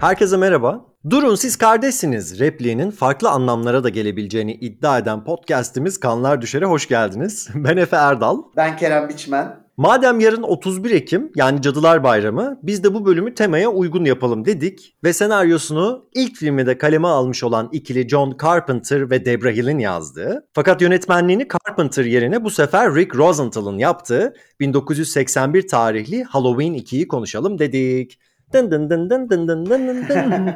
Herkese merhaba. Durun siz kardeşsiniz repliğinin farklı anlamlara da gelebileceğini iddia eden podcast'imiz Kanlar Düşer'e hoş geldiniz. Ben Efe Erdal. Ben Kerem Biçmen. Madem yarın 31 Ekim yani Cadılar Bayramı biz de bu bölümü temaya uygun yapalım dedik ve senaryosunu ilk filmde kaleme almış olan ikili John Carpenter ve Debra Hill'in yazdığı fakat yönetmenliğini Carpenter yerine bu sefer Rick Rosenthal'ın yaptığı 1981 tarihli Halloween 2'yi konuşalım dedik. Dın dın dın dın dın dın dın dın.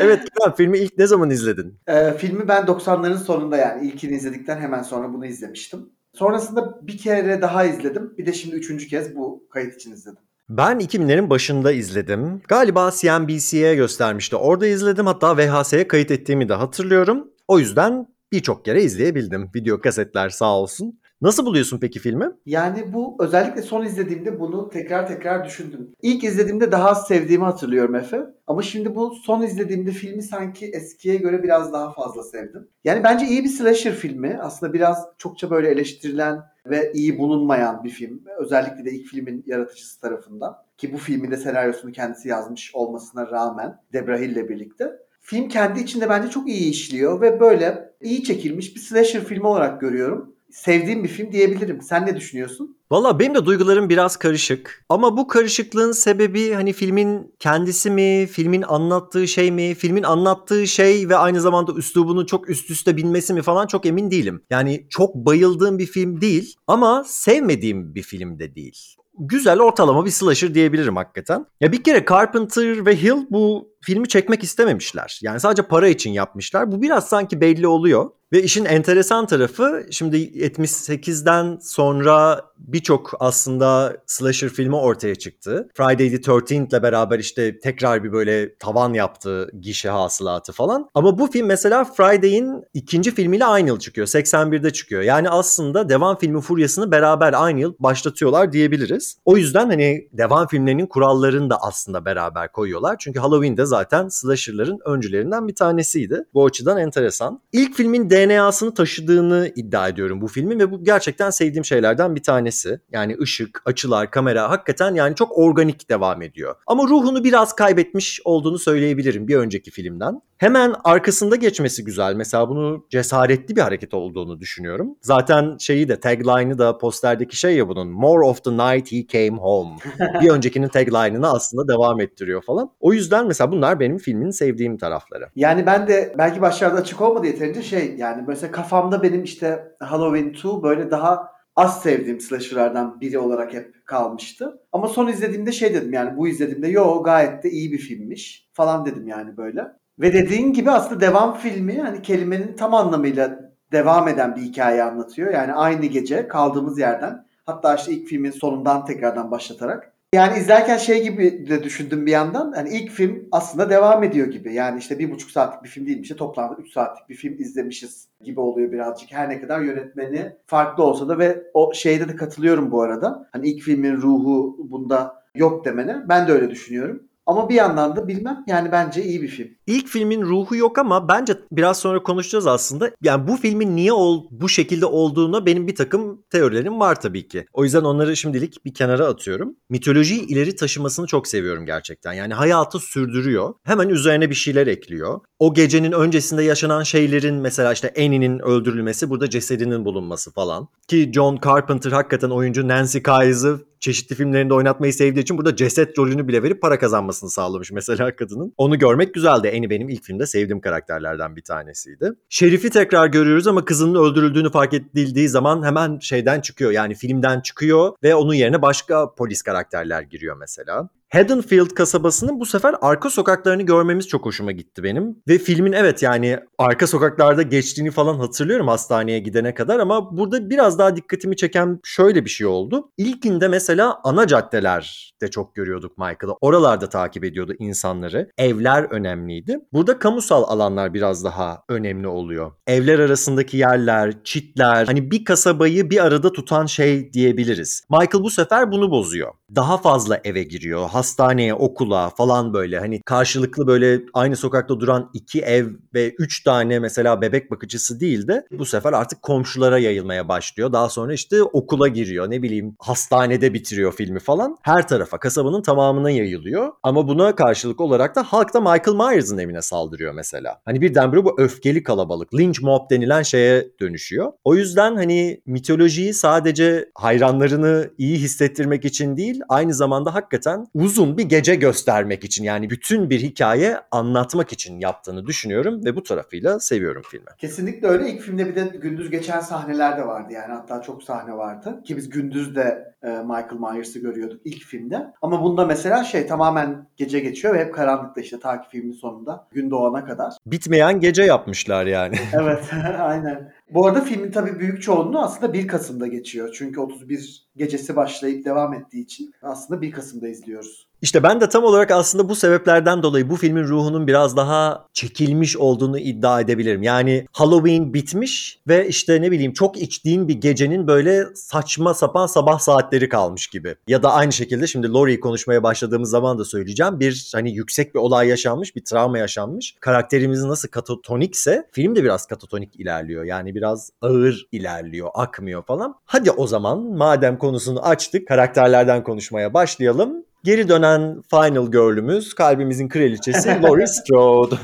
evet Kenan filmi ilk ne zaman izledin? Ee, filmi ben 90'ların sonunda yani ilkini izledikten hemen sonra bunu izlemiştim. Sonrasında bir kere daha izledim. Bir de şimdi üçüncü kez bu kayıt için izledim. Ben 2000'lerin başında izledim. Galiba CNBC'ye göstermişti. Orada izledim hatta VHS'ye kayıt ettiğimi de hatırlıyorum. O yüzden birçok kere izleyebildim. Video kasetler sağ olsun. Nasıl buluyorsun peki filmi? Yani bu özellikle son izlediğimde bunu tekrar tekrar düşündüm. İlk izlediğimde daha sevdiğimi hatırlıyorum Efe. Ama şimdi bu son izlediğimde filmi sanki eskiye göre biraz daha fazla sevdim. Yani bence iyi bir slasher filmi. Aslında biraz çokça böyle eleştirilen ve iyi bulunmayan bir film. Özellikle de ilk filmin yaratıcısı tarafından. Ki bu filmin de senaryosunu kendisi yazmış olmasına rağmen Debra Hill ile birlikte. Film kendi içinde bence çok iyi işliyor ve böyle iyi çekilmiş bir slasher filmi olarak görüyorum sevdiğim bir film diyebilirim. Sen ne düşünüyorsun? Valla benim de duygularım biraz karışık. Ama bu karışıklığın sebebi hani filmin kendisi mi, filmin anlattığı şey mi, filmin anlattığı şey ve aynı zamanda üslubunu çok üst üste binmesi mi falan çok emin değilim. Yani çok bayıldığım bir film değil ama sevmediğim bir film de değil güzel ortalama bir slasher diyebilirim hakikaten. Ya bir kere Carpenter ve Hill bu filmi çekmek istememişler. Yani sadece para için yapmışlar. Bu biraz sanki belli oluyor. Ve işin enteresan tarafı şimdi 78'den sonra birçok aslında slasher filmi ortaya çıktı. Friday the 13th ile beraber işte tekrar bir böyle tavan yaptı gişe hasılatı falan. Ama bu film mesela Friday'in ikinci filmiyle aynı yıl çıkıyor. 81'de çıkıyor. Yani aslında devam filmi furyasını beraber aynı yıl başlatıyorlar diyebiliriz. O yüzden hani devam filmlerinin kurallarını da aslında beraber koyuyorlar. Çünkü Halloween'de zaten slasher'ların öncülerinden bir tanesiydi. Bu açıdan enteresan. İlk filmin DNA'sını taşıdığını iddia ediyorum bu filmin ve bu gerçekten sevdiğim şeylerden bir tanesi. Yani ışık, açılar, kamera hakikaten yani çok organik devam ediyor. Ama ruhunu biraz kaybetmiş olduğunu söyleyebilirim bir önceki filmden. Hemen arkasında geçmesi güzel. Mesela bunu cesaretli bir hareket olduğunu düşünüyorum. Zaten şeyi de tagline'ı da posterdeki şey ya bunun. More of the night he came home. bir öncekinin tagline'ını aslında devam ettiriyor falan. O yüzden mesela bunlar benim filmin sevdiğim tarafları. Yani ben de belki başlarda açık olmadı yeterince şey yani mesela kafamda benim işte Halloween 2 böyle daha az sevdiğim slasher'lardan biri olarak hep kalmıştı. Ama son izlediğimde şey dedim yani bu izlediğimde yo gayet de iyi bir filmmiş falan dedim yani böyle. Ve dediğin gibi aslında devam filmi hani kelimenin tam anlamıyla devam eden bir hikaye anlatıyor. Yani aynı gece kaldığımız yerden hatta işte ilk filmin sonundan tekrardan başlatarak. Yani izlerken şey gibi de düşündüm bir yandan. Hani ilk film aslında devam ediyor gibi. Yani işte bir buçuk saatlik bir film değilmiş. İşte toplamda üç saatlik bir film izlemişiz gibi oluyor birazcık. Her ne kadar yönetmeni farklı olsa da ve o şeyde de katılıyorum bu arada. Hani ilk filmin ruhu bunda yok demene. Ben de öyle düşünüyorum. Ama bir yandan da bilmem yani bence iyi bir film. İlk filmin ruhu yok ama bence biraz sonra konuşacağız aslında. Yani bu filmin niye ol, bu şekilde olduğuna benim bir takım teorilerim var tabii ki. O yüzden onları şimdilik bir kenara atıyorum. Mitolojiyi ileri taşımasını çok seviyorum gerçekten. Yani hayatı sürdürüyor. Hemen üzerine bir şeyler ekliyor. O gecenin öncesinde yaşanan şeylerin mesela işte Annie'nin öldürülmesi burada cesedinin bulunması falan. Ki John Carpenter hakikaten oyuncu Nancy Kyes'ı çeşitli filmlerinde oynatmayı sevdiği için burada ceset rolünü bile verip para kazanmasını sağlamış mesela kadının. Onu görmek güzeldi. Eni benim ilk filmde sevdiğim karakterlerden bir tanesiydi. Şerif'i tekrar görüyoruz ama kızının öldürüldüğünü fark edildiği zaman hemen şeyden çıkıyor. Yani filmden çıkıyor ve onun yerine başka polis karakterler giriyor mesela. Haddonfield kasabasının bu sefer arka sokaklarını görmemiz çok hoşuma gitti benim. Ve filmin evet yani arka sokaklarda geçtiğini falan hatırlıyorum hastaneye gidene kadar ama burada biraz daha dikkatimi çeken şöyle bir şey oldu. İlkinde mesela ana caddelerde çok görüyorduk Michael'ı. Oralarda takip ediyordu insanları. Evler önemliydi. Burada kamusal alanlar biraz daha önemli oluyor. Evler arasındaki yerler, çitler, hani bir kasabayı bir arada tutan şey diyebiliriz. Michael bu sefer bunu bozuyor. Daha fazla eve giriyor. Hastaneye, okula falan böyle hani karşılıklı böyle aynı sokakta duran iki ev ve üç tane mesela bebek bakıcısı değil de bu sefer artık komşulara yayılmaya başlıyor. Daha sonra işte okula giriyor ne bileyim hastanede bitiriyor filmi falan. Her tarafa kasabanın tamamına yayılıyor. Ama buna karşılık olarak da halk da Michael Myers'ın evine saldırıyor mesela. Hani birdenbire bu öfkeli kalabalık lynch mob denilen şeye dönüşüyor. O yüzden hani mitolojiyi sadece hayranlarını iyi hissettirmek için değil aynı zamanda hakikaten uzun bir gece göstermek için yani bütün bir hikaye anlatmak için yaptığını düşünüyorum ve bu tarafıyla seviyorum filmi. Kesinlikle öyle. İlk filmde bir de gündüz geçen sahneler de vardı yani. Hatta çok sahne vardı. Ki biz gündüz de e, Michael Myers'ı görüyorduk ilk filmde. Ama bunda mesela şey tamamen gece geçiyor ve hep karanlıkta işte ta ki filmin sonunda gün doğana kadar. Bitmeyen gece yapmışlar yani. Evet aynen. Bu arada filmin tabii büyük çoğunluğu aslında 1 Kasım'da geçiyor. Çünkü 31 gecesi başlayıp devam ettiği için aslında 1 Kasım'da izliyoruz. İşte ben de tam olarak aslında bu sebeplerden dolayı bu filmin ruhunun biraz daha çekilmiş olduğunu iddia edebilirim. Yani Halloween bitmiş ve işte ne bileyim çok içtiğin bir gecenin böyle saçma sapan sabah saatleri kalmış gibi. Ya da aynı şekilde şimdi Laurie'yi konuşmaya başladığımız zaman da söyleyeceğim. Bir hani yüksek bir olay yaşanmış, bir travma yaşanmış. Karakterimiz nasıl katatonikse film de biraz katatonik ilerliyor. Yani biraz ağır ilerliyor, akmıyor falan. Hadi o zaman madem konusunu açtık, karakterlerden konuşmaya başlayalım. Geri dönen Final Girl'ümüz, kalbimizin kraliçesi Laurie Strode.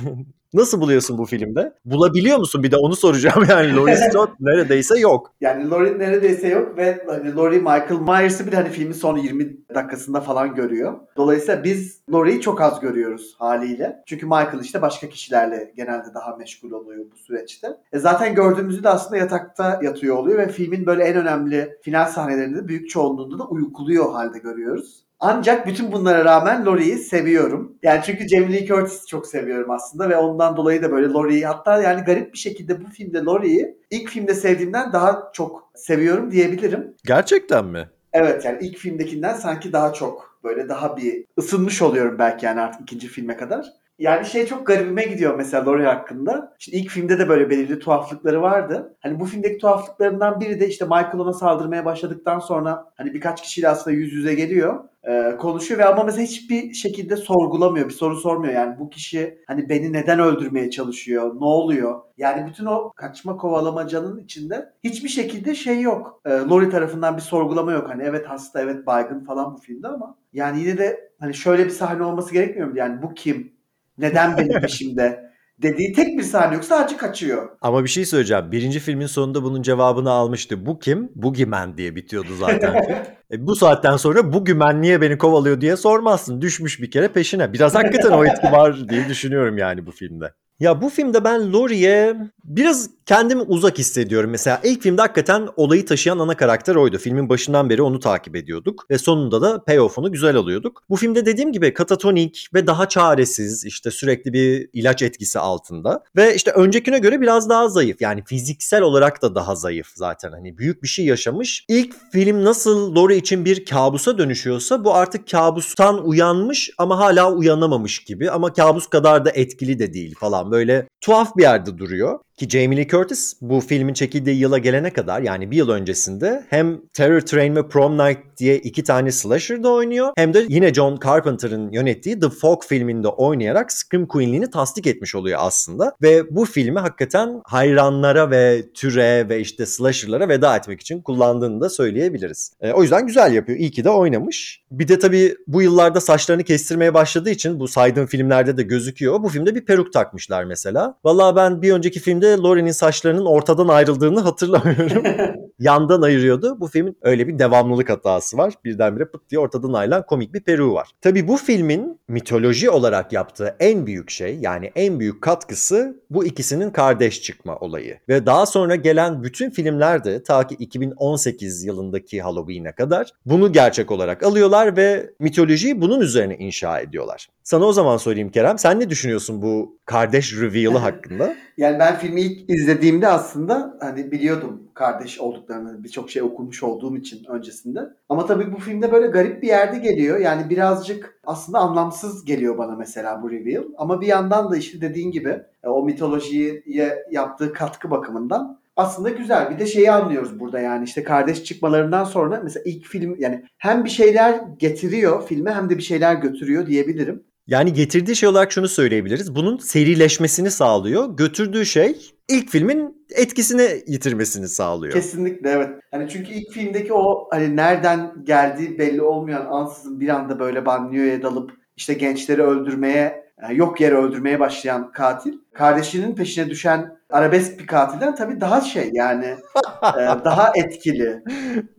Nasıl buluyorsun bu filmde? Bulabiliyor musun? Bir de onu soracağım yani. Laurie Strode neredeyse yok. Yani Laurie neredeyse yok ve hani Laurie Michael Myers'ı bir de hani filmin son 20 dakikasında falan görüyor. Dolayısıyla biz Laurie'yi çok az görüyoruz haliyle. Çünkü Michael işte başka kişilerle genelde daha meşgul oluyor bu süreçte. E zaten gördüğümüzde de aslında yatakta yatıyor oluyor ve filmin böyle en önemli final sahnelerinde de büyük çoğunluğunda da uykuluyor halde görüyoruz. Ancak bütün bunlara rağmen Laurie'yi seviyorum. Yani çünkü Jamie Lee Curtis'i çok seviyorum aslında ve ondan dolayı da böyle Laurie'yi hatta yani garip bir şekilde bu filmde Laurie'yi ilk filmde sevdiğimden daha çok seviyorum diyebilirim. Gerçekten mi? Evet yani ilk filmdekinden sanki daha çok böyle daha bir ısınmış oluyorum belki yani artık ikinci filme kadar. Yani şey çok garibime gidiyor mesela Laurie hakkında. Şimdi ilk filmde de böyle belirli tuhaflıkları vardı. Hani bu filmdeki tuhaflıklarından biri de işte Michael ona saldırmaya başladıktan sonra hani birkaç kişiyle aslında yüz yüze geliyor. e, konuşuyor ve ama mesela hiçbir şekilde sorgulamıyor. Bir soru sormuyor. Yani bu kişi hani beni neden öldürmeye çalışıyor? Ne oluyor? Yani bütün o kaçma kovalamacanın içinde hiçbir şekilde şey yok. E, Laurie tarafından bir sorgulama yok. Hani evet hasta, evet baygın falan bu filmde ama yani yine de hani şöyle bir sahne olması gerekmiyor mu? Yani bu kim? Neden benim peşimde? Dediği tek bir sahne yok. Sadece kaçıyor. Ama bir şey söyleyeceğim. Birinci filmin sonunda bunun cevabını almıştı. Bu kim? Boogeyman diye bitiyordu zaten. E, bu saatten sonra Boogeyman niye beni kovalıyor diye sormazsın. Düşmüş bir kere peşine. Biraz hakikaten o etki var diye düşünüyorum yani bu filmde. Ya bu filmde ben Laurie'ye biraz kendimi uzak hissediyorum. Mesela ilk filmde hakikaten olayı taşıyan ana karakter oydu. Filmin başından beri onu takip ediyorduk. Ve sonunda da payoff'unu güzel alıyorduk. Bu filmde dediğim gibi katatonik ve daha çaresiz işte sürekli bir ilaç etkisi altında. Ve işte öncekine göre biraz daha zayıf. Yani fiziksel olarak da daha zayıf zaten. Hani büyük bir şey yaşamış. İlk film nasıl Laurie için bir kabusa dönüşüyorsa bu artık kabustan uyanmış ama hala uyanamamış gibi. Ama kabus kadar da etkili de değil falan. Böyle tuhaf bir yerde duruyor. Ki Jamie Lee Curtis bu filmin çekildiği yıla gelene kadar yani bir yıl öncesinde hem Terror Train ve Prom Night diye iki tane slasher'da oynuyor hem de yine John Carpenter'ın yönettiği The Fog filminde oynayarak Scream Queen'liğini tasdik etmiş oluyor aslında. Ve bu filmi hakikaten hayranlara ve türe ve işte slasher'lara veda etmek için kullandığını da söyleyebiliriz. E, o yüzden güzel yapıyor. İyi ki de oynamış. Bir de tabii bu yıllarda saçlarını kestirmeye başladığı için bu saydığım filmlerde de gözüküyor. Bu filmde bir peruk takmışlar mesela. Vallahi ben bir önceki filmde Laurie'nin saçlarının ortadan ayrıldığını hatırlamıyorum. Yandan ayırıyordu. Bu filmin öyle bir devamlılık hatası var. Birdenbire pıt diye ortadan ayrılan komik bir peruğu var. Tabii bu filmin mitoloji olarak yaptığı en büyük şey yani en büyük katkısı bu ikisinin kardeş çıkma olayı. Ve daha sonra gelen bütün filmlerde ta ki 2018 yılındaki Halloween'e kadar bunu gerçek olarak alıyorlar ve mitolojiyi bunun üzerine inşa ediyorlar. Sana o zaman sorayım Kerem. Sen ne düşünüyorsun bu kardeş reveal'ı hakkında? Yani ben filmi ilk izlediğimde aslında hani biliyordum kardeş olduklarını birçok şey okumuş olduğum için öncesinde. Ama tabii bu filmde böyle garip bir yerde geliyor. Yani birazcık aslında anlamsız geliyor bana mesela bu reveal. Ama bir yandan da işte dediğin gibi e, o mitolojiye yaptığı katkı bakımından aslında güzel. Bir de şeyi anlıyoruz burada yani işte kardeş çıkmalarından sonra mesela ilk film yani hem bir şeyler getiriyor filme hem de bir şeyler götürüyor diyebilirim. Yani getirdiği şey olarak şunu söyleyebiliriz. Bunun serileşmesini sağlıyor. Götürdüğü şey ilk filmin etkisini yitirmesini sağlıyor. Kesinlikle evet. Hani çünkü ilk filmdeki o hani nereden geldiği belli olmayan ansızın bir anda böyle banyoya dalıp işte gençleri öldürmeye yani yok yere öldürmeye başlayan katil kardeşinin peşine düşen arabesk bir katilden tabii daha şey yani e, daha etkili.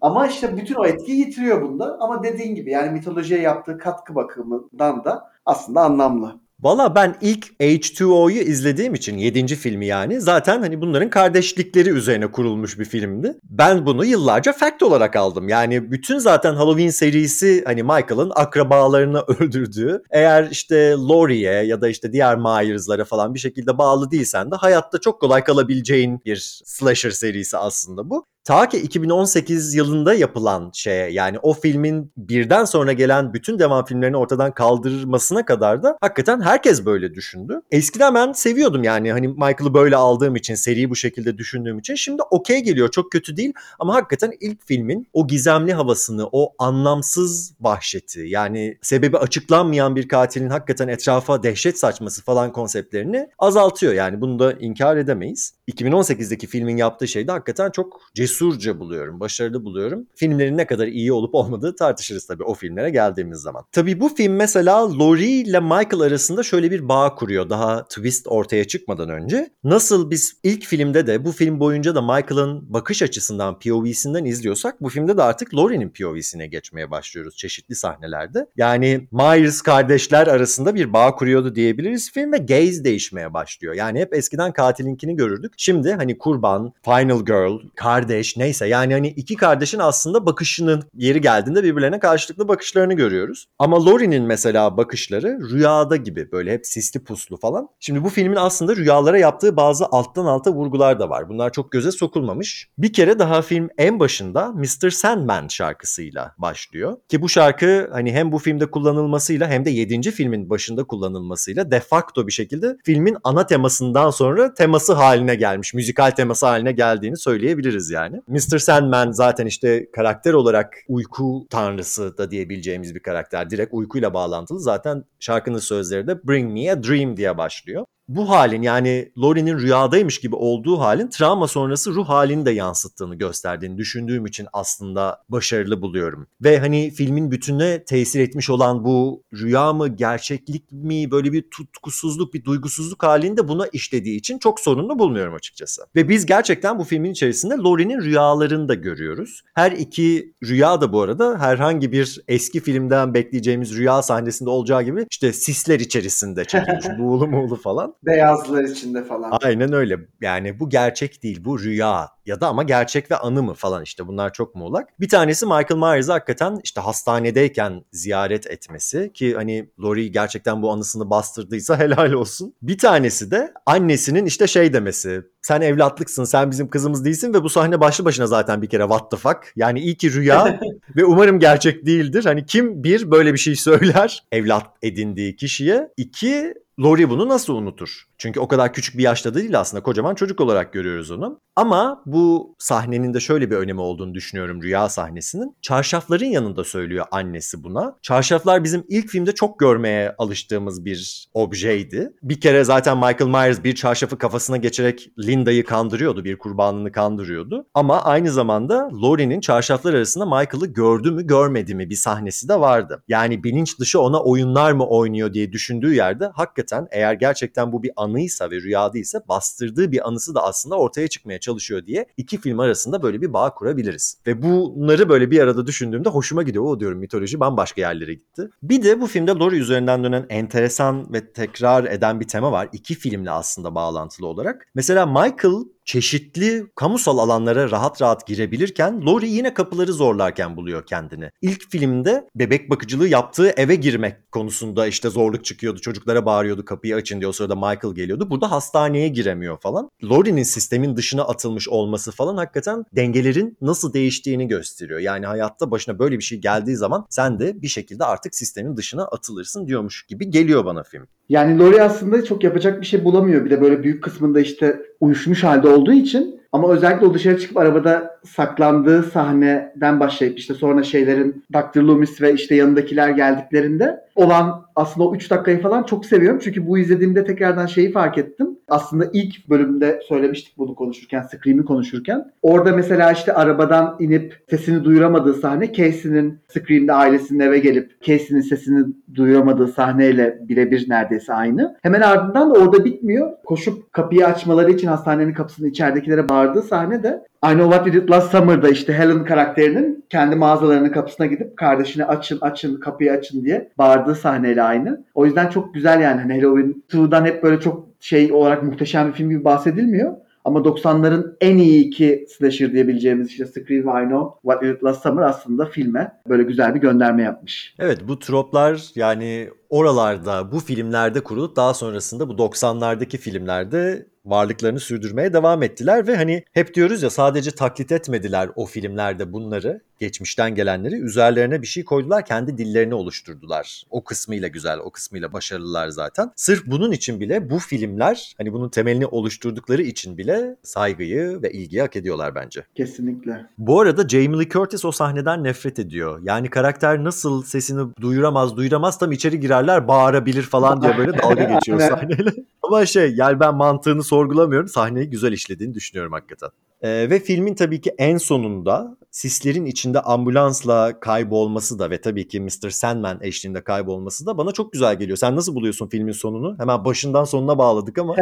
Ama işte bütün o etkiyi yitiriyor bunda. Ama dediğin gibi yani mitolojiye yaptığı katkı bakımından da aslında anlamlı. Valla ben ilk H2O'yu izlediğim için 7. filmi yani zaten hani bunların kardeşlikleri üzerine kurulmuş bir filmdi. Ben bunu yıllarca fact olarak aldım. Yani bütün zaten Halloween serisi hani Michael'ın akrabalarını öldürdüğü eğer işte Laurie'ye ya da işte diğer Myers'lara falan bir şekilde bağlı değilsen de hayatta çok kolay kalabileceğin bir slasher serisi aslında bu. Ta ki 2018 yılında yapılan şeye yani o filmin birden sonra gelen bütün devam filmlerini ortadan kaldırmasına kadar da hakikaten herkes böyle düşündü. Eskiden ben seviyordum yani hani Michael'ı böyle aldığım için seriyi bu şekilde düşündüğüm için şimdi okey geliyor çok kötü değil ama hakikaten ilk filmin o gizemli havasını o anlamsız vahşeti yani sebebi açıklanmayan bir katilin hakikaten etrafa dehşet saçması falan konseptlerini azaltıyor yani bunu da inkar edemeyiz. 2018'deki filmin yaptığı şey de hakikaten çok cesurca buluyorum, başarılı buluyorum. Filmlerin ne kadar iyi olup olmadığı tartışırız tabii o filmlere geldiğimiz zaman. Tabii bu film mesela Laurie ile Michael arasında şöyle bir bağ kuruyor daha twist ortaya çıkmadan önce. Nasıl biz ilk filmde de bu film boyunca da Michael'ın bakış açısından POV'sinden izliyorsak bu filmde de artık Laurie'nin POV'sine geçmeye başlıyoruz çeşitli sahnelerde. Yani Myers kardeşler arasında bir bağ kuruyordu diyebiliriz film ve gaze değişmeye başlıyor. Yani hep eskiden katilinkini görürdük. Şimdi hani kurban, final girl, kardeş neyse yani hani iki kardeşin aslında bakışının yeri geldiğinde birbirlerine karşılıklı bakışlarını görüyoruz. Ama Laurie'nin mesela bakışları rüyada gibi böyle hep sisli puslu falan. Şimdi bu filmin aslında rüyalara yaptığı bazı alttan alta vurgular da var. Bunlar çok göze sokulmamış. Bir kere daha film en başında Mr. Sandman şarkısıyla başlıyor. Ki bu şarkı hani hem bu filmde kullanılmasıyla hem de 7. filmin başında kullanılmasıyla de facto bir şekilde filmin ana temasından sonra teması haline gelmiş. Müzikal teması haline geldiğini söyleyebiliriz yani. Mr. Sandman zaten işte karakter olarak uyku tanrısı da diyebileceğimiz bir karakter. Direkt uykuyla bağlantılı. Zaten şarkının sözleri de Bring Me a Dream diye başlıyor bu halin yani Laurie'nin rüyadaymış gibi olduğu halin travma sonrası ruh halini de yansıttığını gösterdiğini düşündüğüm için aslında başarılı buluyorum. Ve hani filmin bütününe tesir etmiş olan bu rüya mı gerçeklik mi böyle bir tutkusuzluk bir duygusuzluk halinde buna işlediği için çok sorunlu bulmuyorum açıkçası. Ve biz gerçekten bu filmin içerisinde Laurie'nin rüyalarını da görüyoruz. Her iki rüya da bu arada herhangi bir eski filmden bekleyeceğimiz rüya sahnesinde olacağı gibi işte sisler içerisinde çekilmiş buğulu muğulu falan. Beyazlar içinde falan. Aynen öyle. Yani bu gerçek değil. Bu rüya ya da ama gerçek ve anı mı falan işte bunlar çok muğlak. Bir tanesi Michael Myers'ı hakikaten işte hastanedeyken ziyaret etmesi ki hani Laurie gerçekten bu anısını bastırdıysa helal olsun. Bir tanesi de annesinin işte şey demesi sen evlatlıksın sen bizim kızımız değilsin ve bu sahne başlı başına zaten bir kere what the fuck. Yani iyi ki rüya ve umarım gerçek değildir. Hani kim bir böyle bir şey söyler evlat edindiği kişiye. iki Laurie bunu nasıl unutur? Çünkü o kadar küçük bir yaşta değil aslında kocaman çocuk olarak görüyoruz onu. Ama bu sahnenin de şöyle bir önemi olduğunu düşünüyorum rüya sahnesinin. Çarşafların yanında söylüyor annesi buna. Çarşaflar bizim ilk filmde çok görmeye alıştığımız bir objeydi. Bir kere zaten Michael Myers bir çarşafı kafasına geçerek Linda'yı kandırıyordu, bir kurbanını kandırıyordu. Ama aynı zamanda Laurie'nin çarşaflar arasında Michael'ı gördü mü görmedi mi bir sahnesi de vardı. Yani bilinç dışı ona oyunlar mı oynuyor diye düşündüğü yerde hakikaten eğer gerçekten bu bir anıysa ve rüyadıysa bastırdığı bir anısı da aslında ortaya çıkmaya çalışıyor diye iki film arasında böyle bir bağ kurabiliriz. Ve bunları böyle bir arada düşündüğümde hoşuma gidiyor. O diyorum mitoloji bambaşka yerlere gitti. Bir de bu filmde Laurie üzerinden dönen enteresan ve tekrar eden bir tema var. İki filmle aslında bağlantılı olarak. Mesela Michael çeşitli kamusal alanlara rahat rahat girebilirken Laurie yine kapıları zorlarken buluyor kendini. İlk filmde bebek bakıcılığı yaptığı eve girmek konusunda işte zorluk çıkıyordu. Çocuklara bağırıyordu kapıyı açın diye o sırada Michael geliyordu. Burada hastaneye giremiyor falan. Laurie'nin sistemin dışına atılmış olması falan hakikaten dengelerin nasıl değiştiğini gösteriyor. Yani hayatta başına böyle bir şey geldiği zaman sen de bir şekilde artık sistemin dışına atılırsın diyormuş gibi geliyor bana film. Yani Laurie aslında çok yapacak bir şey bulamıyor. Bir de böyle büyük kısmında işte uyuşmuş halde olduğu için Ama özellikle o dışarı çıkıp arabada saklandığı sahneden başlayıp işte sonra şeylerin Dr. Loomis ve işte yanındakiler geldiklerinde olan aslında o 3 dakikayı falan çok seviyorum. Çünkü bu izlediğimde tekrardan şeyi fark ettim. Aslında ilk bölümde söylemiştik bunu konuşurken, Scream'i konuşurken. Orada mesela işte arabadan inip sesini duyuramadığı sahne Casey'nin Scream'de ailesinin eve gelip Casey'nin sesini duyuramadığı sahneyle birebir neredeyse aynı. Hemen ardından da orada bitmiyor. Koşup kapıyı açmaları için hastanenin kapısını içeridekilere bağırdığı sahne de I Know What We Did Last Summer'da işte Helen karakterinin kendi mağazalarının kapısına gidip kardeşine açın açın kapıyı açın diye bağırdığı sahneyle aynı. O yüzden çok güzel yani hani Halloween 2'dan hep böyle çok şey olarak muhteşem bir film gibi bahsedilmiyor. Ama 90'ların en iyi iki slasher diyebileceğimiz işte Scream I Know What Did Last Summer aslında filme böyle güzel bir gönderme yapmış. Evet bu troplar yani oralarda bu filmlerde kurulup daha sonrasında bu 90'lardaki filmlerde varlıklarını sürdürmeye devam ettiler ve hani hep diyoruz ya sadece taklit etmediler o filmlerde bunları geçmişten gelenleri üzerlerine bir şey koydular kendi dillerini oluşturdular. O kısmıyla güzel o kısmıyla başarılılar zaten. Sırf bunun için bile bu filmler hani bunun temelini oluşturdukları için bile saygıyı ve ilgiyi hak ediyorlar bence. Kesinlikle. Bu arada Jamie Lee Curtis o sahneden nefret ediyor. Yani karakter nasıl sesini duyuramaz duyuramaz tam içeri girerler bağırabilir falan diye böyle dalga geçiyor sahneyle. Ama şey yani ben mantığını sorgulamıyorum. Sahneyi güzel işlediğini düşünüyorum hakikaten. Ee, ve filmin tabii ki en sonunda sislerin içinde ambulansla kaybolması da ve tabii ki Mr. Sandman eşliğinde kaybolması da bana çok güzel geliyor. Sen nasıl buluyorsun filmin sonunu? Hemen başından sonuna bağladık ama.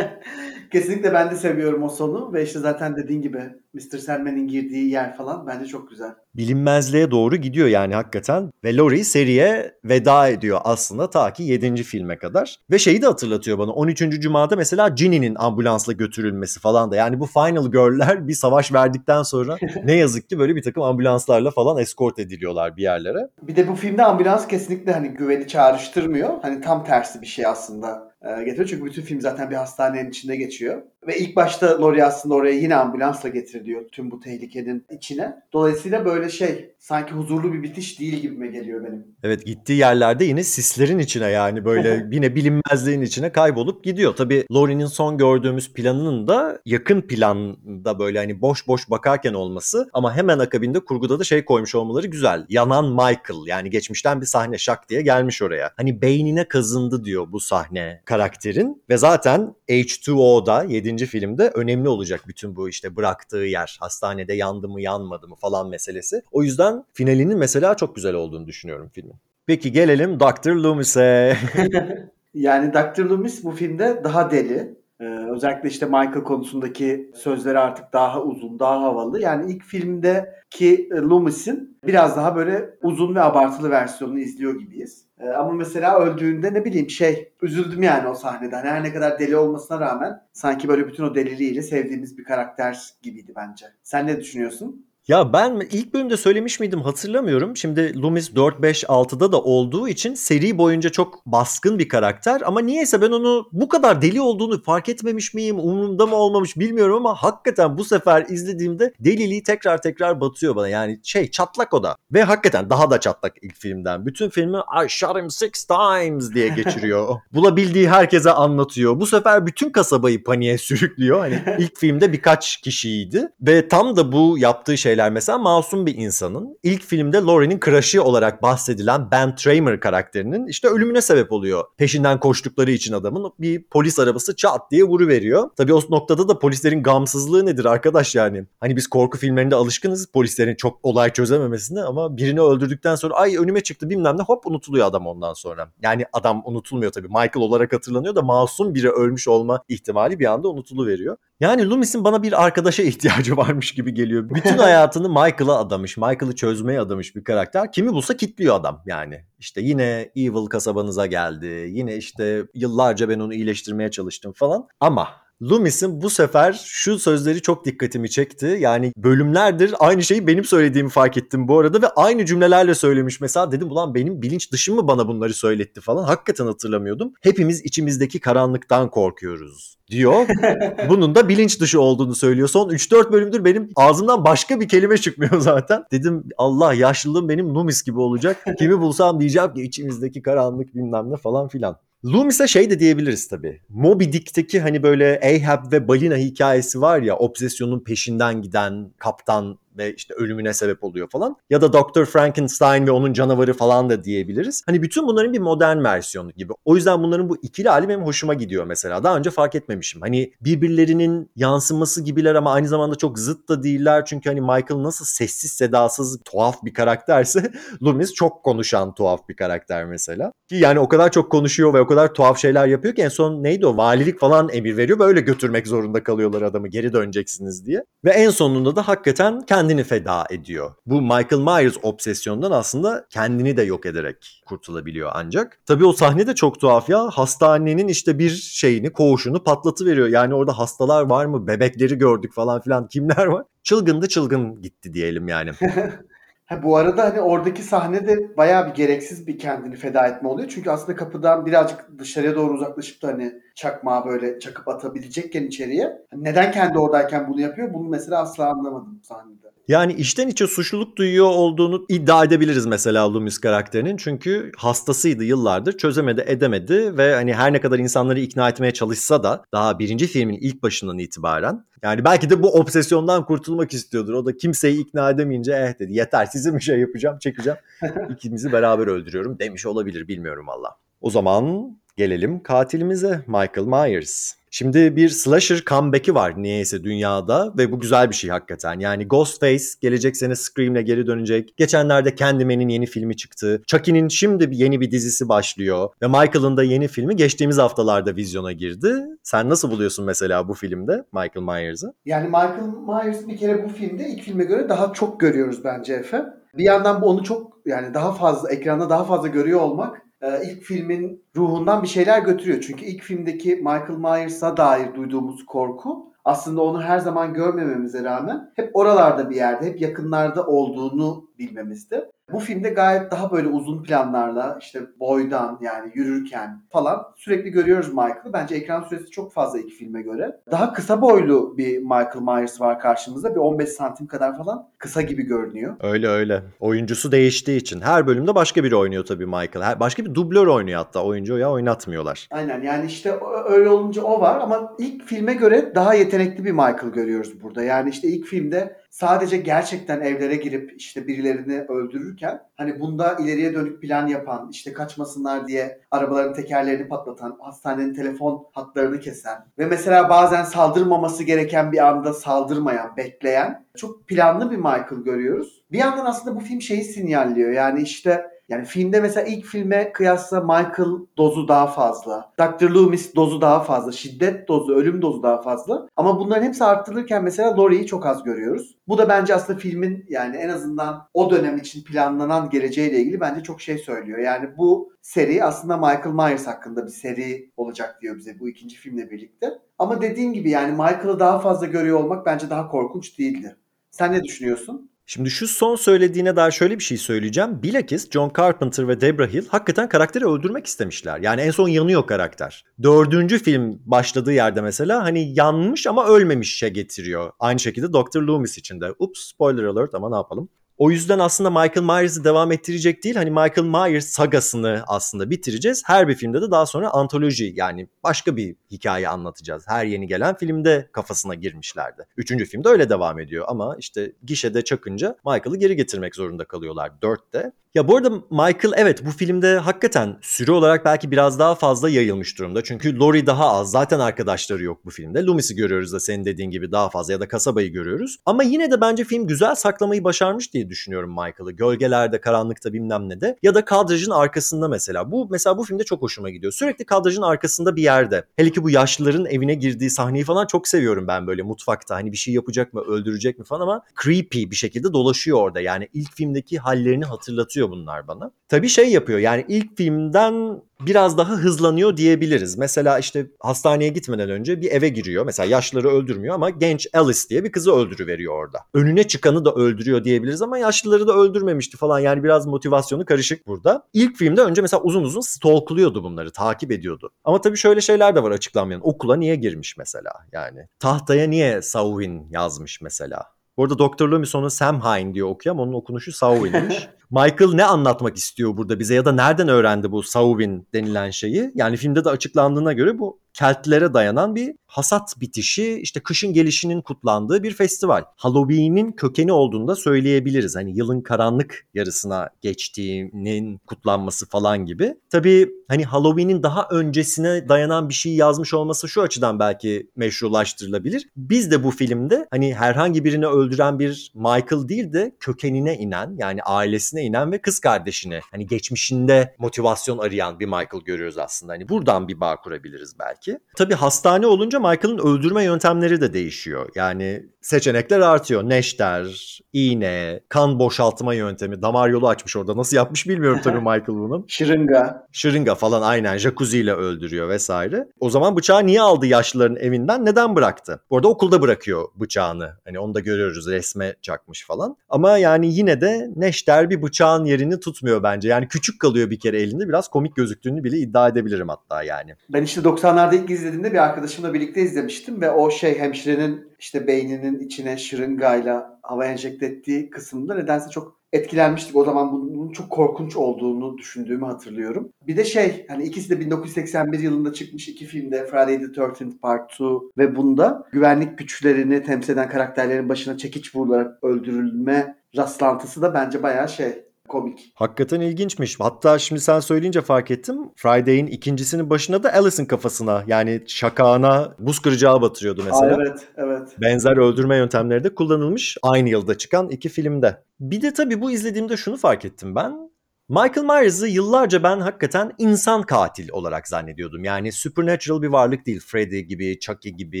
Kesinlikle ben de seviyorum o sonu ve işte zaten dediğin gibi Mr. Sandman'in girdiği yer falan bence çok güzel. bilinmezliğe doğru gidiyor yani hakikaten. Ve Laurie seriye veda ediyor aslında ta ki 7. filme kadar. Ve şeyi de hatırlatıyor bana 13. Cuma'da mesela Ginny'nin ambulansla götürülmesi falan da. Yani bu Final Girl'ler bir savaş verdikten sonra ne yazık ki böyle bir takım ambulanslarla falan eskort ediliyorlar bir yerlere. Bir de bu filmde ambulans kesinlikle hani güveni çağrıştırmıyor. Hani tam tersi bir şey aslında e, getiriyor. Çünkü bütün film zaten bir hastanenin içinde geçiyor. Ve ilk başta Laurie aslında oraya yine ambulansla getiriliyor tüm bu tehlikenin içine. Dolayısıyla böyle şey sanki huzurlu bir bitiş değil gibime geliyor benim. Evet gittiği yerlerde yine sislerin içine yani böyle yine bilinmezliğin içine kaybolup gidiyor. Tabii Laurie'nin son gördüğümüz planının da yakın planda böyle hani boş boş bakarken olması ama hemen akabinde kurguda da şey koymuş olmaları güzel. Yanan Michael yani geçmişten bir sahne şak diye gelmiş oraya. Hani beynine kazındı diyor bu sahne karakterin ve zaten H2O'da 7. filmde önemli olacak bütün bu işte bıraktığı yer. Hastanede yandı mı yanmadı mı falan meselesi. O yüzden finalinin mesela çok güzel olduğunu düşünüyorum filmin. Peki gelelim Dr. Loomis'e. Yani Dr. Loomis bu filmde daha deli. Ee, özellikle işte Michael konusundaki sözleri artık daha uzun, daha havalı. Yani ilk filmdeki Loomis'in biraz daha böyle uzun ve abartılı versiyonunu izliyor gibiyiz. Ee, ama mesela öldüğünde ne bileyim şey üzüldüm yani o sahnede. Hani her ne kadar deli olmasına rağmen sanki böyle bütün o deliliğiyle sevdiğimiz bir karakter gibiydi bence. Sen ne düşünüyorsun? Ya ben ilk bölümde söylemiş miydim hatırlamıyorum. Şimdi Loomis 4, 5, 6'da da olduğu için seri boyunca çok baskın bir karakter. Ama niyeyse ben onu bu kadar deli olduğunu fark etmemiş miyim, umurumda mı olmamış bilmiyorum ama hakikaten bu sefer izlediğimde deliliği tekrar tekrar batıyor bana. Yani şey çatlak o da. Ve hakikaten daha da çatlak ilk filmden. Bütün filmi I shot him six times diye geçiriyor. Bulabildiği herkese anlatıyor. Bu sefer bütün kasabayı paniğe sürüklüyor. Hani ilk filmde birkaç kişiydi. Ve tam da bu yaptığı şeyler mesela masum bir insanın ilk filmde Laurie'nin crush'ı olarak bahsedilen Ben Tramer karakterinin işte ölümüne sebep oluyor. Peşinden koştukları için adamın bir polis arabası çat diye vuruveriyor. Tabii o noktada da polislerin gamsızlığı nedir arkadaş yani? Hani biz korku filmlerinde alışkınız polislerin çok olay çözememesine ama birini öldürdükten sonra ay önüme çıktı bilmem ne hop unutuluyor adam ondan sonra. Yani adam unutulmuyor tabii. Michael olarak hatırlanıyor da masum biri ölmüş olma ihtimali bir anda unutuluveriyor. Yani Loomis'in bana bir arkadaşa ihtiyacı varmış gibi geliyor. Bütün hayatını Michael'a adamış, Michael'ı çözmeye adamış bir karakter. Kimi bulsa kitliyor adam yani. İşte yine Evil kasabanıza geldi. Yine işte yıllarca ben onu iyileştirmeye çalıştım falan. Ama Loomis'in bu sefer şu sözleri çok dikkatimi çekti. Yani bölümlerdir aynı şeyi benim söylediğimi fark ettim bu arada ve aynı cümlelerle söylemiş. Mesela dedim ulan benim bilinç dışım mı bana bunları söyletti falan. Hakikaten hatırlamıyordum. Hepimiz içimizdeki karanlıktan korkuyoruz diyor. Bunun da bilinç dışı olduğunu söylüyor. Son 3-4 bölümdür benim ağzımdan başka bir kelime çıkmıyor zaten. Dedim Allah yaşlılığım benim Loomis gibi olacak. Kimi bulsam diyeceğim ki içimizdeki karanlık bilmem ne falan filan. Loomis'e şey de diyebiliriz tabii. Moby Dick'teki hani böyle Ahab ve balina hikayesi var ya obsesyonun peşinden giden kaptan ve işte ölümüne sebep oluyor falan. Ya da Dr. Frankenstein ve onun canavarı falan da diyebiliriz. Hani bütün bunların bir modern versiyonu gibi. O yüzden bunların bu ikili hali benim hoşuma gidiyor mesela. Daha önce fark etmemişim. Hani birbirlerinin yansıması gibiler ama aynı zamanda çok zıt da değiller. Çünkü hani Michael nasıl sessiz sedasız tuhaf bir karakterse Loomis çok konuşan tuhaf bir karakter mesela. Ki yani o kadar çok konuşuyor ve o kadar tuhaf şeyler yapıyor ki en son neydi o valilik falan emir veriyor. Böyle götürmek zorunda kalıyorlar adamı geri döneceksiniz diye. Ve en sonunda da hakikaten kendini feda ediyor. Bu Michael Myers obsesyonundan aslında kendini de yok ederek kurtulabiliyor ancak. Tabii o sahne de çok tuhaf ya. Hastanenin işte bir şeyini, koğuşunu patlatıveriyor. Yani orada hastalar var mı? Bebekleri gördük falan filan. Kimler var? Çılgındı çılgın gitti diyelim yani. Ha, bu arada hani oradaki sahnede bayağı bir gereksiz bir kendini feda etme oluyor. Çünkü aslında kapıdan birazcık dışarıya doğru uzaklaşıp da hani çakmağı böyle çakıp atabilecekken içeriye. Neden kendi oradayken bunu yapıyor? Bunu mesela asla anlamadım sahnede. Yani içten içe suçluluk duyuyor olduğunu iddia edebiliriz mesela Loomis karakterinin. Çünkü hastasıydı yıllardır çözemedi edemedi ve hani her ne kadar insanları ikna etmeye çalışsa da daha birinci filmin ilk başından itibaren yani belki de bu obsesyondan kurtulmak istiyordur. O da kimseyi ikna edemeyince eh dedi yeter size bir şey yapacağım çekeceğim ikimizi beraber öldürüyorum demiş olabilir bilmiyorum valla. O zaman gelelim katilimize Michael Myers. Şimdi bir slasher comeback'i var niyeyse dünyada ve bu güzel bir şey hakikaten. Yani Ghostface gelecek sene Scream'le geri dönecek. Geçenlerde Candyman'in yeni filmi çıktı. Chucky'nin şimdi bir yeni bir dizisi başlıyor. Ve Michael'ın da yeni filmi geçtiğimiz haftalarda vizyona girdi. Sen nasıl buluyorsun mesela bu filmde Michael Myers'ı? Yani Michael Myers bir kere bu filmde ilk filme göre daha çok görüyoruz bence Efe. Bir yandan bu onu çok yani daha fazla ekranda daha fazla görüyor olmak ilk filmin ruhundan bir şeyler götürüyor. Çünkü ilk filmdeki Michael Myers'a dair duyduğumuz korku aslında onu her zaman görmememize rağmen hep oralarda bir yerde, hep yakınlarda olduğunu bilmemizdi. Bu filmde gayet daha böyle uzun planlarla işte boydan yani yürürken falan sürekli görüyoruz Michael'ı. Bence ekran süresi çok fazla iki filme göre. Daha kısa boylu bir Michael Myers var karşımızda. Bir 15 santim kadar falan kısa gibi görünüyor. Öyle öyle. Oyuncusu değiştiği için. Her bölümde başka biri oynuyor tabii Michael. Her, başka bir dublör oynuyor hatta. Oyuncu ya oynatmıyorlar. Aynen yani işte öyle olunca o var ama ilk filme göre daha yetenekli bir Michael görüyoruz burada. Yani işte ilk filmde sadece gerçekten evlere girip işte birilerini öldürürken hani bunda ileriye dönük plan yapan, işte kaçmasınlar diye arabaların tekerlerini patlatan, hastanenin telefon hatlarını kesen ve mesela bazen saldırmaması gereken bir anda saldırmayan, bekleyen çok planlı bir Michael görüyoruz. Bir yandan aslında bu film şeyi sinyalliyor. Yani işte yani filmde mesela ilk filme kıyasla Michael dozu daha fazla. Dr. Loomis dozu daha fazla. Şiddet dozu, ölüm dozu daha fazla. Ama bunların hepsi arttırılırken mesela Laurie'yi çok az görüyoruz. Bu da bence aslında filmin yani en azından o dönem için planlanan geleceğiyle ilgili bence çok şey söylüyor. Yani bu seri aslında Michael Myers hakkında bir seri olacak diyor bize bu ikinci filmle birlikte. Ama dediğim gibi yani Michael'ı daha fazla görüyor olmak bence daha korkunç değildi. Sen ne düşünüyorsun? Şimdi şu son söylediğine dair şöyle bir şey söyleyeceğim. Bilakis John Carpenter ve Debra Hill hakikaten karakteri öldürmek istemişler. Yani en son yanıyor karakter. Dördüncü film başladığı yerde mesela hani yanmış ama ölmemişe getiriyor. Aynı şekilde Dr. Loomis için de. Ups spoiler alert ama ne yapalım. O yüzden aslında Michael Myers'ı devam ettirecek değil. Hani Michael Myers sagasını aslında bitireceğiz. Her bir filmde de daha sonra antoloji yani başka bir hikaye anlatacağız. Her yeni gelen filmde kafasına girmişlerdi. Üçüncü filmde öyle devam ediyor ama işte gişede çakınca Michael'ı geri getirmek zorunda kalıyorlar dörtte. Ya bu arada Michael evet bu filmde hakikaten süre olarak belki biraz daha fazla yayılmış durumda. Çünkü Laurie daha az. Zaten arkadaşları yok bu filmde. Loomis'i görüyoruz da senin dediğin gibi daha fazla ya da kasabayı görüyoruz. Ama yine de bence film güzel saklamayı başarmış diye düşünüyorum Michael'ı. Gölgelerde, karanlıkta bilmem ne de. Ya da kadrajın arkasında mesela. Bu mesela bu filmde çok hoşuma gidiyor. Sürekli kadrajın arkasında bir yerde. Hele ki bu yaşlıların evine girdiği sahneyi falan çok seviyorum ben böyle mutfakta. Hani bir şey yapacak mı, öldürecek mi falan ama creepy bir şekilde dolaşıyor orada. Yani ilk filmdeki hallerini hatırlatıyor bunlar bana. Tabii şey yapıyor yani ilk filmden biraz daha hızlanıyor diyebiliriz. Mesela işte hastaneye gitmeden önce bir eve giriyor. Mesela yaşlıları öldürmüyor ama genç Alice diye bir kızı öldürüveriyor orada. Önüne çıkanı da öldürüyor diyebiliriz ama yaşlıları da öldürmemişti falan. Yani biraz motivasyonu karışık burada. İlk filmde önce mesela uzun uzun stalkluyordu bunları, takip ediyordu. Ama tabii şöyle şeyler de var açıklanmayan. Okula niye girmiş mesela yani? Tahtaya niye Samhain yazmış mesela? Bu arada Dr. Loomis onu Samhain diye okuyor ama onun okunuşu Samhain'miş. Michael ne anlatmak istiyor burada bize ya da nereden öğrendi bu Samhain denilen şeyi? Yani filmde de açıklandığına göre bu Keltlere dayanan bir hasat bitişi, işte kışın gelişinin kutlandığı bir festival. Halloween'in kökeni olduğunu da söyleyebiliriz. Hani yılın karanlık yarısına geçtiğinin kutlanması falan gibi. Tabii hani Halloween'in daha öncesine dayanan bir şey yazmış olması şu açıdan belki meşrulaştırılabilir. Biz de bu filmde hani herhangi birini öldüren bir Michael değil de kökenine inen yani ailesine inen ve kız kardeşine hani geçmişinde motivasyon arayan bir Michael görüyoruz aslında. Hani buradan bir bağ kurabiliriz belki. Tabii hastane olunca Michael'ın öldürme yöntemleri de değişiyor. Yani seçenekler artıyor. Neşter, iğne, kan boşaltma yöntemi, damar yolu açmış orada. Nasıl yapmış bilmiyorum tabii Michael bunun. Şırınga. Şırınga falan aynen jacuzzi ile öldürüyor vesaire. O zaman bıçağı niye aldı yaşlıların evinden? Neden bıraktı? Bu arada okulda bırakıyor bıçağını. Hani onu da görüyoruz resme çakmış falan. Ama yani yine de Neşter bir bıçağın yerini tutmuyor bence. Yani küçük kalıyor bir kere elinde. Biraz komik gözüktüğünü bile iddia edebilirim hatta yani. Ben işte 90'larda ilk izlediğimde bir arkadaşımla birlikte izlemiştim ve o şey hemşirenin işte beyninin içine şırıngayla hava enjekte ettiği kısımda nedense çok etkilenmiştik. O zaman bunun çok korkunç olduğunu düşündüğümü hatırlıyorum. Bir de şey hani ikisi de 1981 yılında çıkmış iki filmde Friday the 13th Part 2 ve bunda güvenlik güçlerini temsil eden karakterlerin başına çekiç vurularak öldürülme rastlantısı da bence bayağı şey komik. Hakikaten ilginçmiş. Hatta şimdi sen söyleyince fark ettim. Friday'in ikincisinin başına da Alice'in kafasına yani şakağına buz kıracağı batırıyordu mesela. Aa, evet, evet. Benzer öldürme yöntemleri de kullanılmış aynı yılda çıkan iki filmde. Bir de tabii bu izlediğimde şunu fark ettim ben. Michael Myers'ı yıllarca ben hakikaten insan katil olarak zannediyordum. Yani supernatural bir varlık değil. Freddy gibi, Chucky gibi,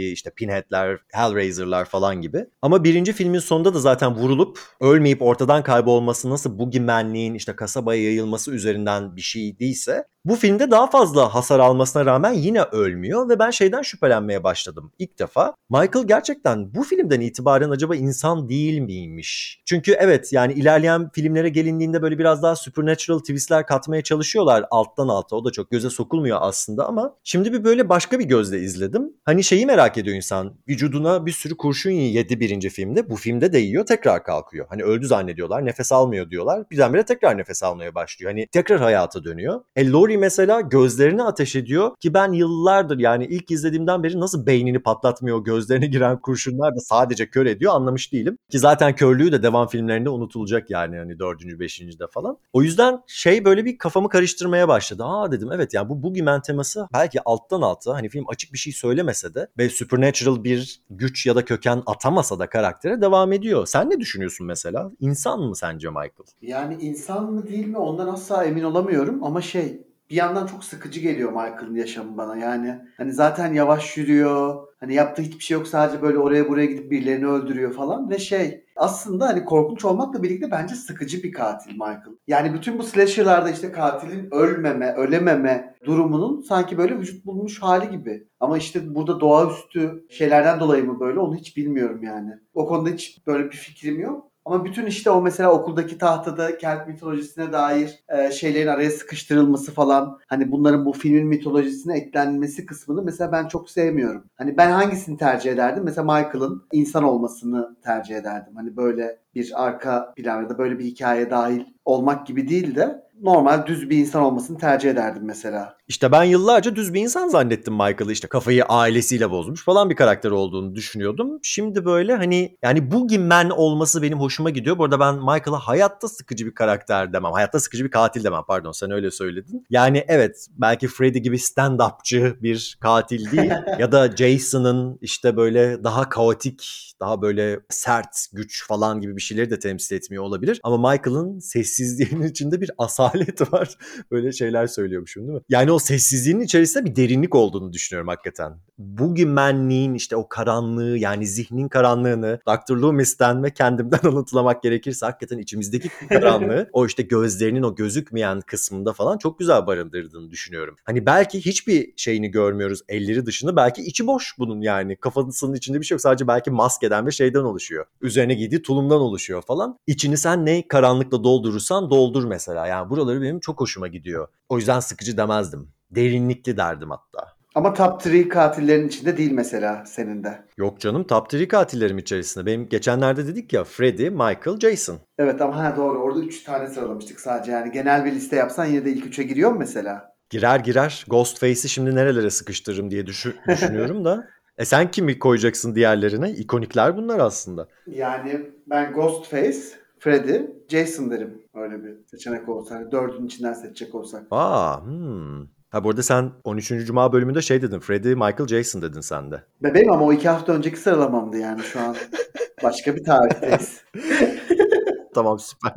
işte Pinhead'ler, Hellraiser'lar falan gibi. Ama birinci filmin sonunda da zaten vurulup ölmeyip ortadan kaybolması nasıl bugeymanliğin işte kasabaya yayılması üzerinden bir şey değilse bu filmde daha fazla hasar almasına rağmen yine ölmüyor ve ben şeyden şüphelenmeye başladım ilk defa. Michael gerçekten bu filmden itibaren acaba insan değil miymiş? Çünkü evet yani ilerleyen filmlere gelindiğinde böyle biraz daha supernatural twistler katmaya çalışıyorlar alttan alta. O da çok göze sokulmuyor aslında ama şimdi bir böyle başka bir gözle izledim. Hani şeyi merak ediyor insan. Vücuduna bir sürü kurşun yedi birinci filmde. Bu filmde de yiyor tekrar kalkıyor. Hani öldü zannediyorlar nefes almıyor diyorlar. Birdenbire tekrar nefes almaya başlıyor. Hani tekrar hayata dönüyor. E Laurie mesela gözlerini ateş ediyor ki ben yıllardır yani ilk izlediğimden beri nasıl beynini patlatmıyor gözlerine giren kurşunlar da sadece kör ediyor anlamış değilim. Ki zaten körlüğü de devam filmlerinde unutulacak yani hani dördüncü beşincide falan. O yüzden şey böyle bir kafamı karıştırmaya başladı. Aa dedim evet yani bu Boogeyman teması belki alttan alta hani film açık bir şey söylemese de ve supernatural bir güç ya da köken atamasa da karaktere devam ediyor. Sen ne düşünüyorsun mesela? İnsan mı sence Michael? Yani insan mı değil mi ondan asla emin olamıyorum ama şey bir yandan çok sıkıcı geliyor Michael'ın yaşamı bana. Yani hani zaten yavaş yürüyor. Hani yaptığı hiçbir şey yok sadece böyle oraya buraya gidip birilerini öldürüyor falan ve şey aslında hani korkunç olmakla birlikte bence sıkıcı bir katil Michael. Yani bütün bu slasher'larda işte katilin ölmeme, ölememe durumunun sanki böyle vücut bulmuş hali gibi. Ama işte burada doğaüstü şeylerden dolayı mı böyle onu hiç bilmiyorum yani. O konuda hiç böyle bir fikrim yok. Ama bütün işte o mesela okuldaki tahtada kelt mitolojisine dair e, şeylerin araya sıkıştırılması falan hani bunların bu filmin mitolojisine eklenmesi kısmını mesela ben çok sevmiyorum. Hani ben hangisini tercih ederdim? Mesela Michael'ın insan olmasını tercih ederdim. Hani böyle bir arka plan ya da böyle bir hikaye dahil olmak gibi değil de normal düz bir insan olmasını tercih ederdim mesela. İşte ben yıllarca düz bir insan zannettim Michael'ı işte kafayı ailesiyle bozmuş falan bir karakter olduğunu düşünüyordum. Şimdi böyle hani yani Boogeyman olması benim hoşuma gidiyor. Bu arada ben Michael'a hayatta sıkıcı bir karakter demem. Hayatta sıkıcı bir katil demem pardon sen öyle söyledin. Yani evet belki Freddy gibi stand-upçı bir katil değil ya da Jason'ın işte böyle daha kaotik daha böyle sert güç falan gibi bir şeyleri de temsil etmiyor olabilir. Ama Michael'ın sessizliğinin içinde bir asalet var. Böyle şeyler söylüyormuşum değil mi? Yani o sessizliğin içerisinde bir derinlik olduğunu düşünüyorum hakikaten. Boogeymanliğin işte o karanlığı yani zihnin karanlığını Dr. Loomis'ten ve kendimden anlatılamak gerekirse hakikaten içimizdeki karanlığı o işte gözlerinin o gözükmeyen kısmında falan çok güzel barındırdığını düşünüyorum. Hani belki hiçbir şeyini görmüyoruz elleri dışında belki içi boş bunun yani kafasının içinde bir şey yok sadece belki maskeden ve şeyden oluşuyor. Üzerine giydiği tulumdan oluşuyor falan. İçini sen ne karanlıkla doldurursan doldur mesela yani buraları benim çok hoşuma gidiyor. O yüzden sıkıcı demezdim. Derinlikli derdim hatta. Ama top 3 katillerin içinde değil mesela senin de. Yok canım top 3 katillerim içerisinde. Benim geçenlerde dedik ya Freddy, Michael, Jason. Evet ama ha doğru orada 3 tane sıralamıştık sadece. Yani genel bir liste yapsan yine de ilk 3'e giriyor mu mesela? Girer girer Ghostface'i şimdi nerelere sıkıştırırım diye düşü- düşünüyorum da. E sen kimi koyacaksın diğerlerine? İkonikler bunlar aslında. Yani ben Ghostface, Freddy, Jason derim. Öyle bir seçenek olsa. Hani dördünün içinden seçecek olsak. Aa, hmm. Ha bu arada sen 13. Cuma bölümünde şey dedin. Freddy, Michael, Jason dedin sen de. Bebeğim ama o iki hafta önceki sıralamamdı yani şu an. Başka bir tarihteyiz. Tamam süper.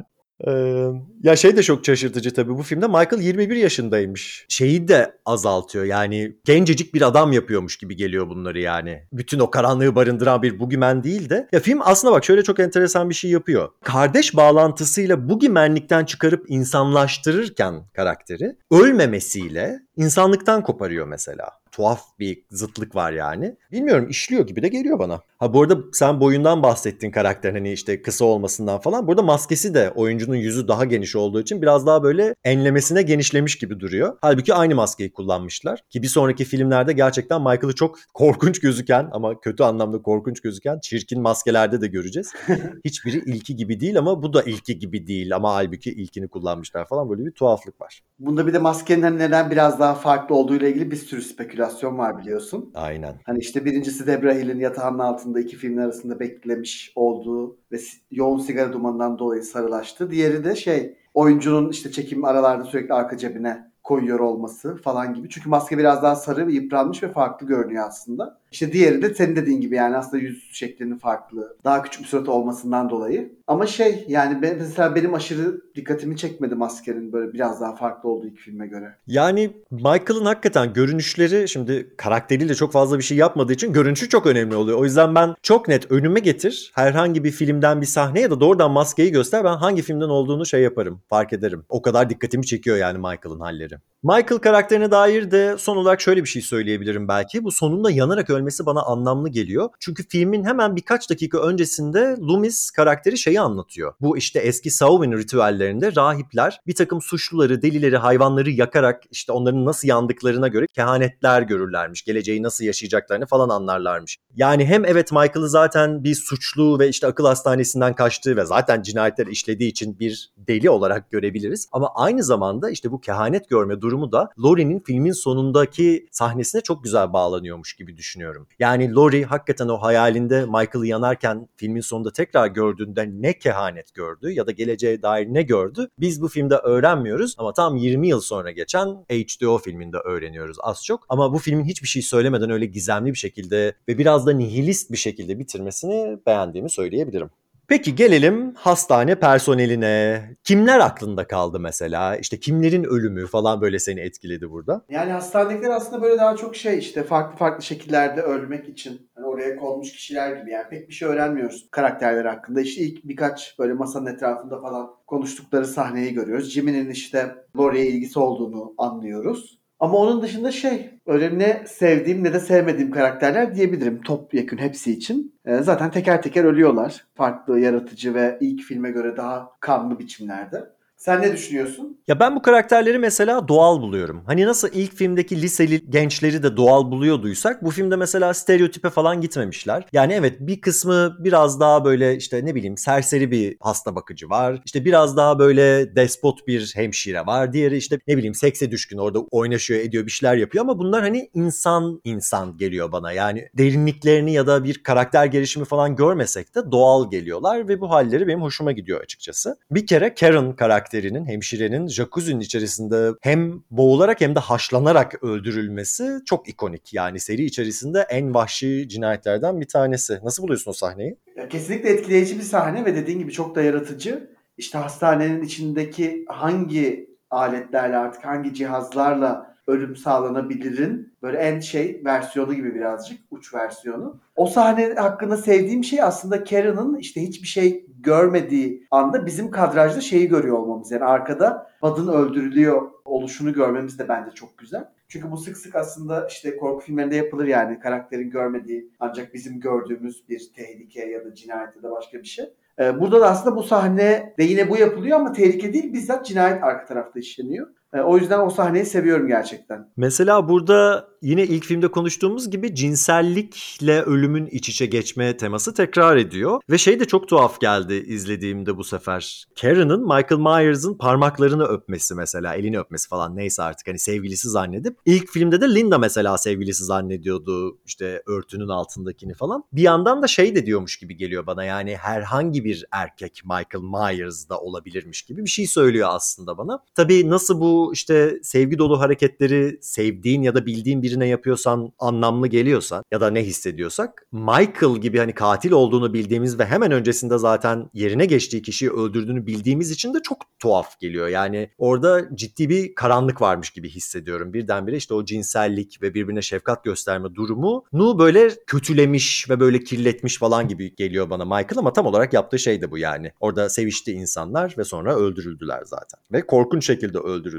Ya şey de çok şaşırtıcı tabii bu filmde Michael 21 yaşındaymış. Şeyi de azaltıyor yani gencecik bir adam yapıyormuş gibi geliyor bunları yani. Bütün o karanlığı barındıran bir boogeyman değil de. Ya film aslında bak şöyle çok enteresan bir şey yapıyor. Kardeş bağlantısıyla boogeymanlikten çıkarıp insanlaştırırken karakteri ölmemesiyle insanlıktan koparıyor mesela. Tuhaf bir zıtlık var yani. Bilmiyorum işliyor gibi de geliyor bana. Ha bu arada sen boyundan bahsettin karakterin hani işte kısa olmasından falan. Burada maskesi de oyuncunun yüzü daha geniş olduğu için biraz daha böyle enlemesine genişlemiş gibi duruyor. Halbuki aynı maskeyi kullanmışlar. Ki bir sonraki filmlerde gerçekten Michael'ı çok korkunç gözüken ama kötü anlamda korkunç gözüken çirkin maskelerde de göreceğiz. Hiçbiri ilki gibi değil ama bu da ilki gibi değil ama halbuki ilkini kullanmışlar falan böyle bir tuhaflık var. Bunda bir de maskenin hani neden biraz daha farklı olduğuyla ilgili bir sürü spekülasyon var biliyorsun. Aynen. Hani işte birincisi Debra Hill'in yatağının altında iki filmin arasında beklemiş olduğu ve yoğun sigara dumanından dolayı sarılaştı. Diğeri de şey oyuncunun işte çekim aralarda sürekli arka cebine koyuyor olması falan gibi. Çünkü maske biraz daha sarı ve yıpranmış ve farklı görünüyor aslında. İşte diğeri de senin dediğin gibi yani aslında yüz şeklinin farklı. Daha küçük bir surat olmasından dolayı. Ama şey yani ben, mesela benim aşırı dikkatimi çekmedi maskenin böyle biraz daha farklı olduğu iki filme göre. Yani Michael'ın hakikaten görünüşleri şimdi karakteriyle çok fazla bir şey yapmadığı için görünüşü çok önemli oluyor. O yüzden ben çok net önüme getir herhangi bir filmden bir sahne ya da doğrudan maskeyi göster ben hangi filmden olduğunu şey yaparım fark ederim. O kadar dikkatimi çekiyor yani Michael'ın halleri. Michael karakterine dair de son olarak şöyle bir şey söyleyebilirim belki. Bu sonunda yanarak ölmesi bana anlamlı geliyor. Çünkü filmin hemen birkaç dakika öncesinde Loomis karakteri şeyi anlatıyor. Bu işte eski Samhain ritüellerinde rahipler bir takım suçluları, delileri, hayvanları yakarak işte onların nasıl yandıklarına göre kehanetler görürlermiş. Geleceği nasıl yaşayacaklarını falan anlarlarmış. Yani hem evet Michael'ı zaten bir suçlu ve işte akıl hastanesinden kaçtığı ve zaten cinayetler işlediği için bir deli olarak görebiliriz. Ama aynı zamanda işte bu kehanet görme durumu da Laurie'nin filmin sonundaki sahnesine çok güzel bağlanıyormuş gibi düşünüyorum. Yani Laurie hakikaten o hayalinde Michael'ı yanarken filmin sonunda tekrar gördüğünde ne kehanet gördü ya da geleceğe dair ne gördü biz bu filmde öğrenmiyoruz ama tam 20 yıl sonra geçen HBO filminde öğreniyoruz az çok. Ama bu filmin hiçbir şey söylemeden öyle gizemli bir şekilde ve biraz da nihilist bir şekilde bitirmesini beğendiğimi söyleyebilirim. Peki gelelim hastane personeline. Kimler aklında kaldı mesela? İşte kimlerin ölümü falan böyle seni etkiledi burada? Yani hastanedekiler aslında böyle daha çok şey işte farklı farklı şekillerde ölmek için hani oraya konmuş kişiler gibi yani pek bir şey öğrenmiyoruz karakterler hakkında. İşte ilk birkaç böyle masanın etrafında falan konuştukları sahneyi görüyoruz. Jimmy'nin işte Laurie'ye ilgisi olduğunu anlıyoruz. Ama onun dışında şey öyle ne sevdiğim ne de sevmediğim karakterler diyebilirim topyekun hepsi için. Ee, zaten teker teker ölüyorlar. Farklı, yaratıcı ve ilk filme göre daha kanlı biçimlerde. Sen ne düşünüyorsun? Ya ben bu karakterleri mesela doğal buluyorum. Hani nasıl ilk filmdeki liseli gençleri de doğal buluyorduysak bu filmde mesela stereotipe falan gitmemişler. Yani evet bir kısmı biraz daha böyle işte ne bileyim serseri bir hasta bakıcı var. İşte biraz daha böyle despot bir hemşire var. Diğeri işte ne bileyim sekse düşkün orada oynaşıyor ediyor bir şeyler yapıyor ama bunlar hani insan insan geliyor bana. Yani derinliklerini ya da bir karakter gelişimi falan görmesek de doğal geliyorlar ve bu halleri benim hoşuma gidiyor açıkçası. Bir kere Karen karakterinin hemşirenin jacuzzi'nin içerisinde hem boğularak hem de haşlanarak öldürülmesi çok ikonik. Yani seri içerisinde en vahşi cinayetlerden bir tanesi. Nasıl buluyorsun o sahneyi? Ya kesinlikle etkileyici bir sahne ve dediğin gibi çok da yaratıcı. İşte hastanenin içindeki hangi aletlerle artık hangi cihazlarla ölüm sağlanabilirin böyle en şey versiyonu gibi birazcık uç versiyonu. O sahne hakkında sevdiğim şey aslında Karen'ın işte hiçbir şey görmediği anda bizim kadrajda şeyi görüyor olmamız. Yani arkada Bud'ın öldürülüyor oluşunu görmemiz de bence çok güzel. Çünkü bu sık sık aslında işte korku filmlerinde yapılır yani karakterin görmediği ancak bizim gördüğümüz bir tehlike ya da cinayet ya da başka bir şey. Ee, burada da aslında bu sahne de yine bu yapılıyor ama tehlike değil bizzat cinayet arka tarafta işleniyor. Ee, o yüzden o sahneyi seviyorum gerçekten. Mesela burada yine ilk filmde konuştuğumuz gibi cinsellikle ölümün iç içe geçme teması tekrar ediyor. Ve şey de çok tuhaf geldi izlediğimde bu sefer. Karen'ın Michael Myers'ın parmaklarını öpmesi mesela, elini öpmesi falan neyse artık hani sevgilisi zannedip. ilk filmde de Linda mesela sevgilisi zannediyordu işte örtünün altındakini falan. Bir yandan da şey de diyormuş gibi geliyor bana yani herhangi bir erkek Michael Myers da olabilirmiş gibi bir şey söylüyor aslında bana. Tabii nasıl bu işte sevgi dolu hareketleri sevdiğin ya da bildiğin birine yapıyorsan anlamlı geliyorsa ya da ne hissediyorsak Michael gibi hani katil olduğunu bildiğimiz ve hemen öncesinde zaten yerine geçtiği kişiyi öldürdüğünü bildiğimiz için de çok tuhaf geliyor. Yani orada ciddi bir karanlık varmış gibi hissediyorum. Birdenbire işte o cinsellik ve birbirine şefkat gösterme durumu nu böyle kötülemiş ve böyle kirletmiş falan gibi geliyor bana Michael ama tam olarak yaptığı şey de bu yani. Orada sevişti insanlar ve sonra öldürüldüler zaten. Ve korkunç şekilde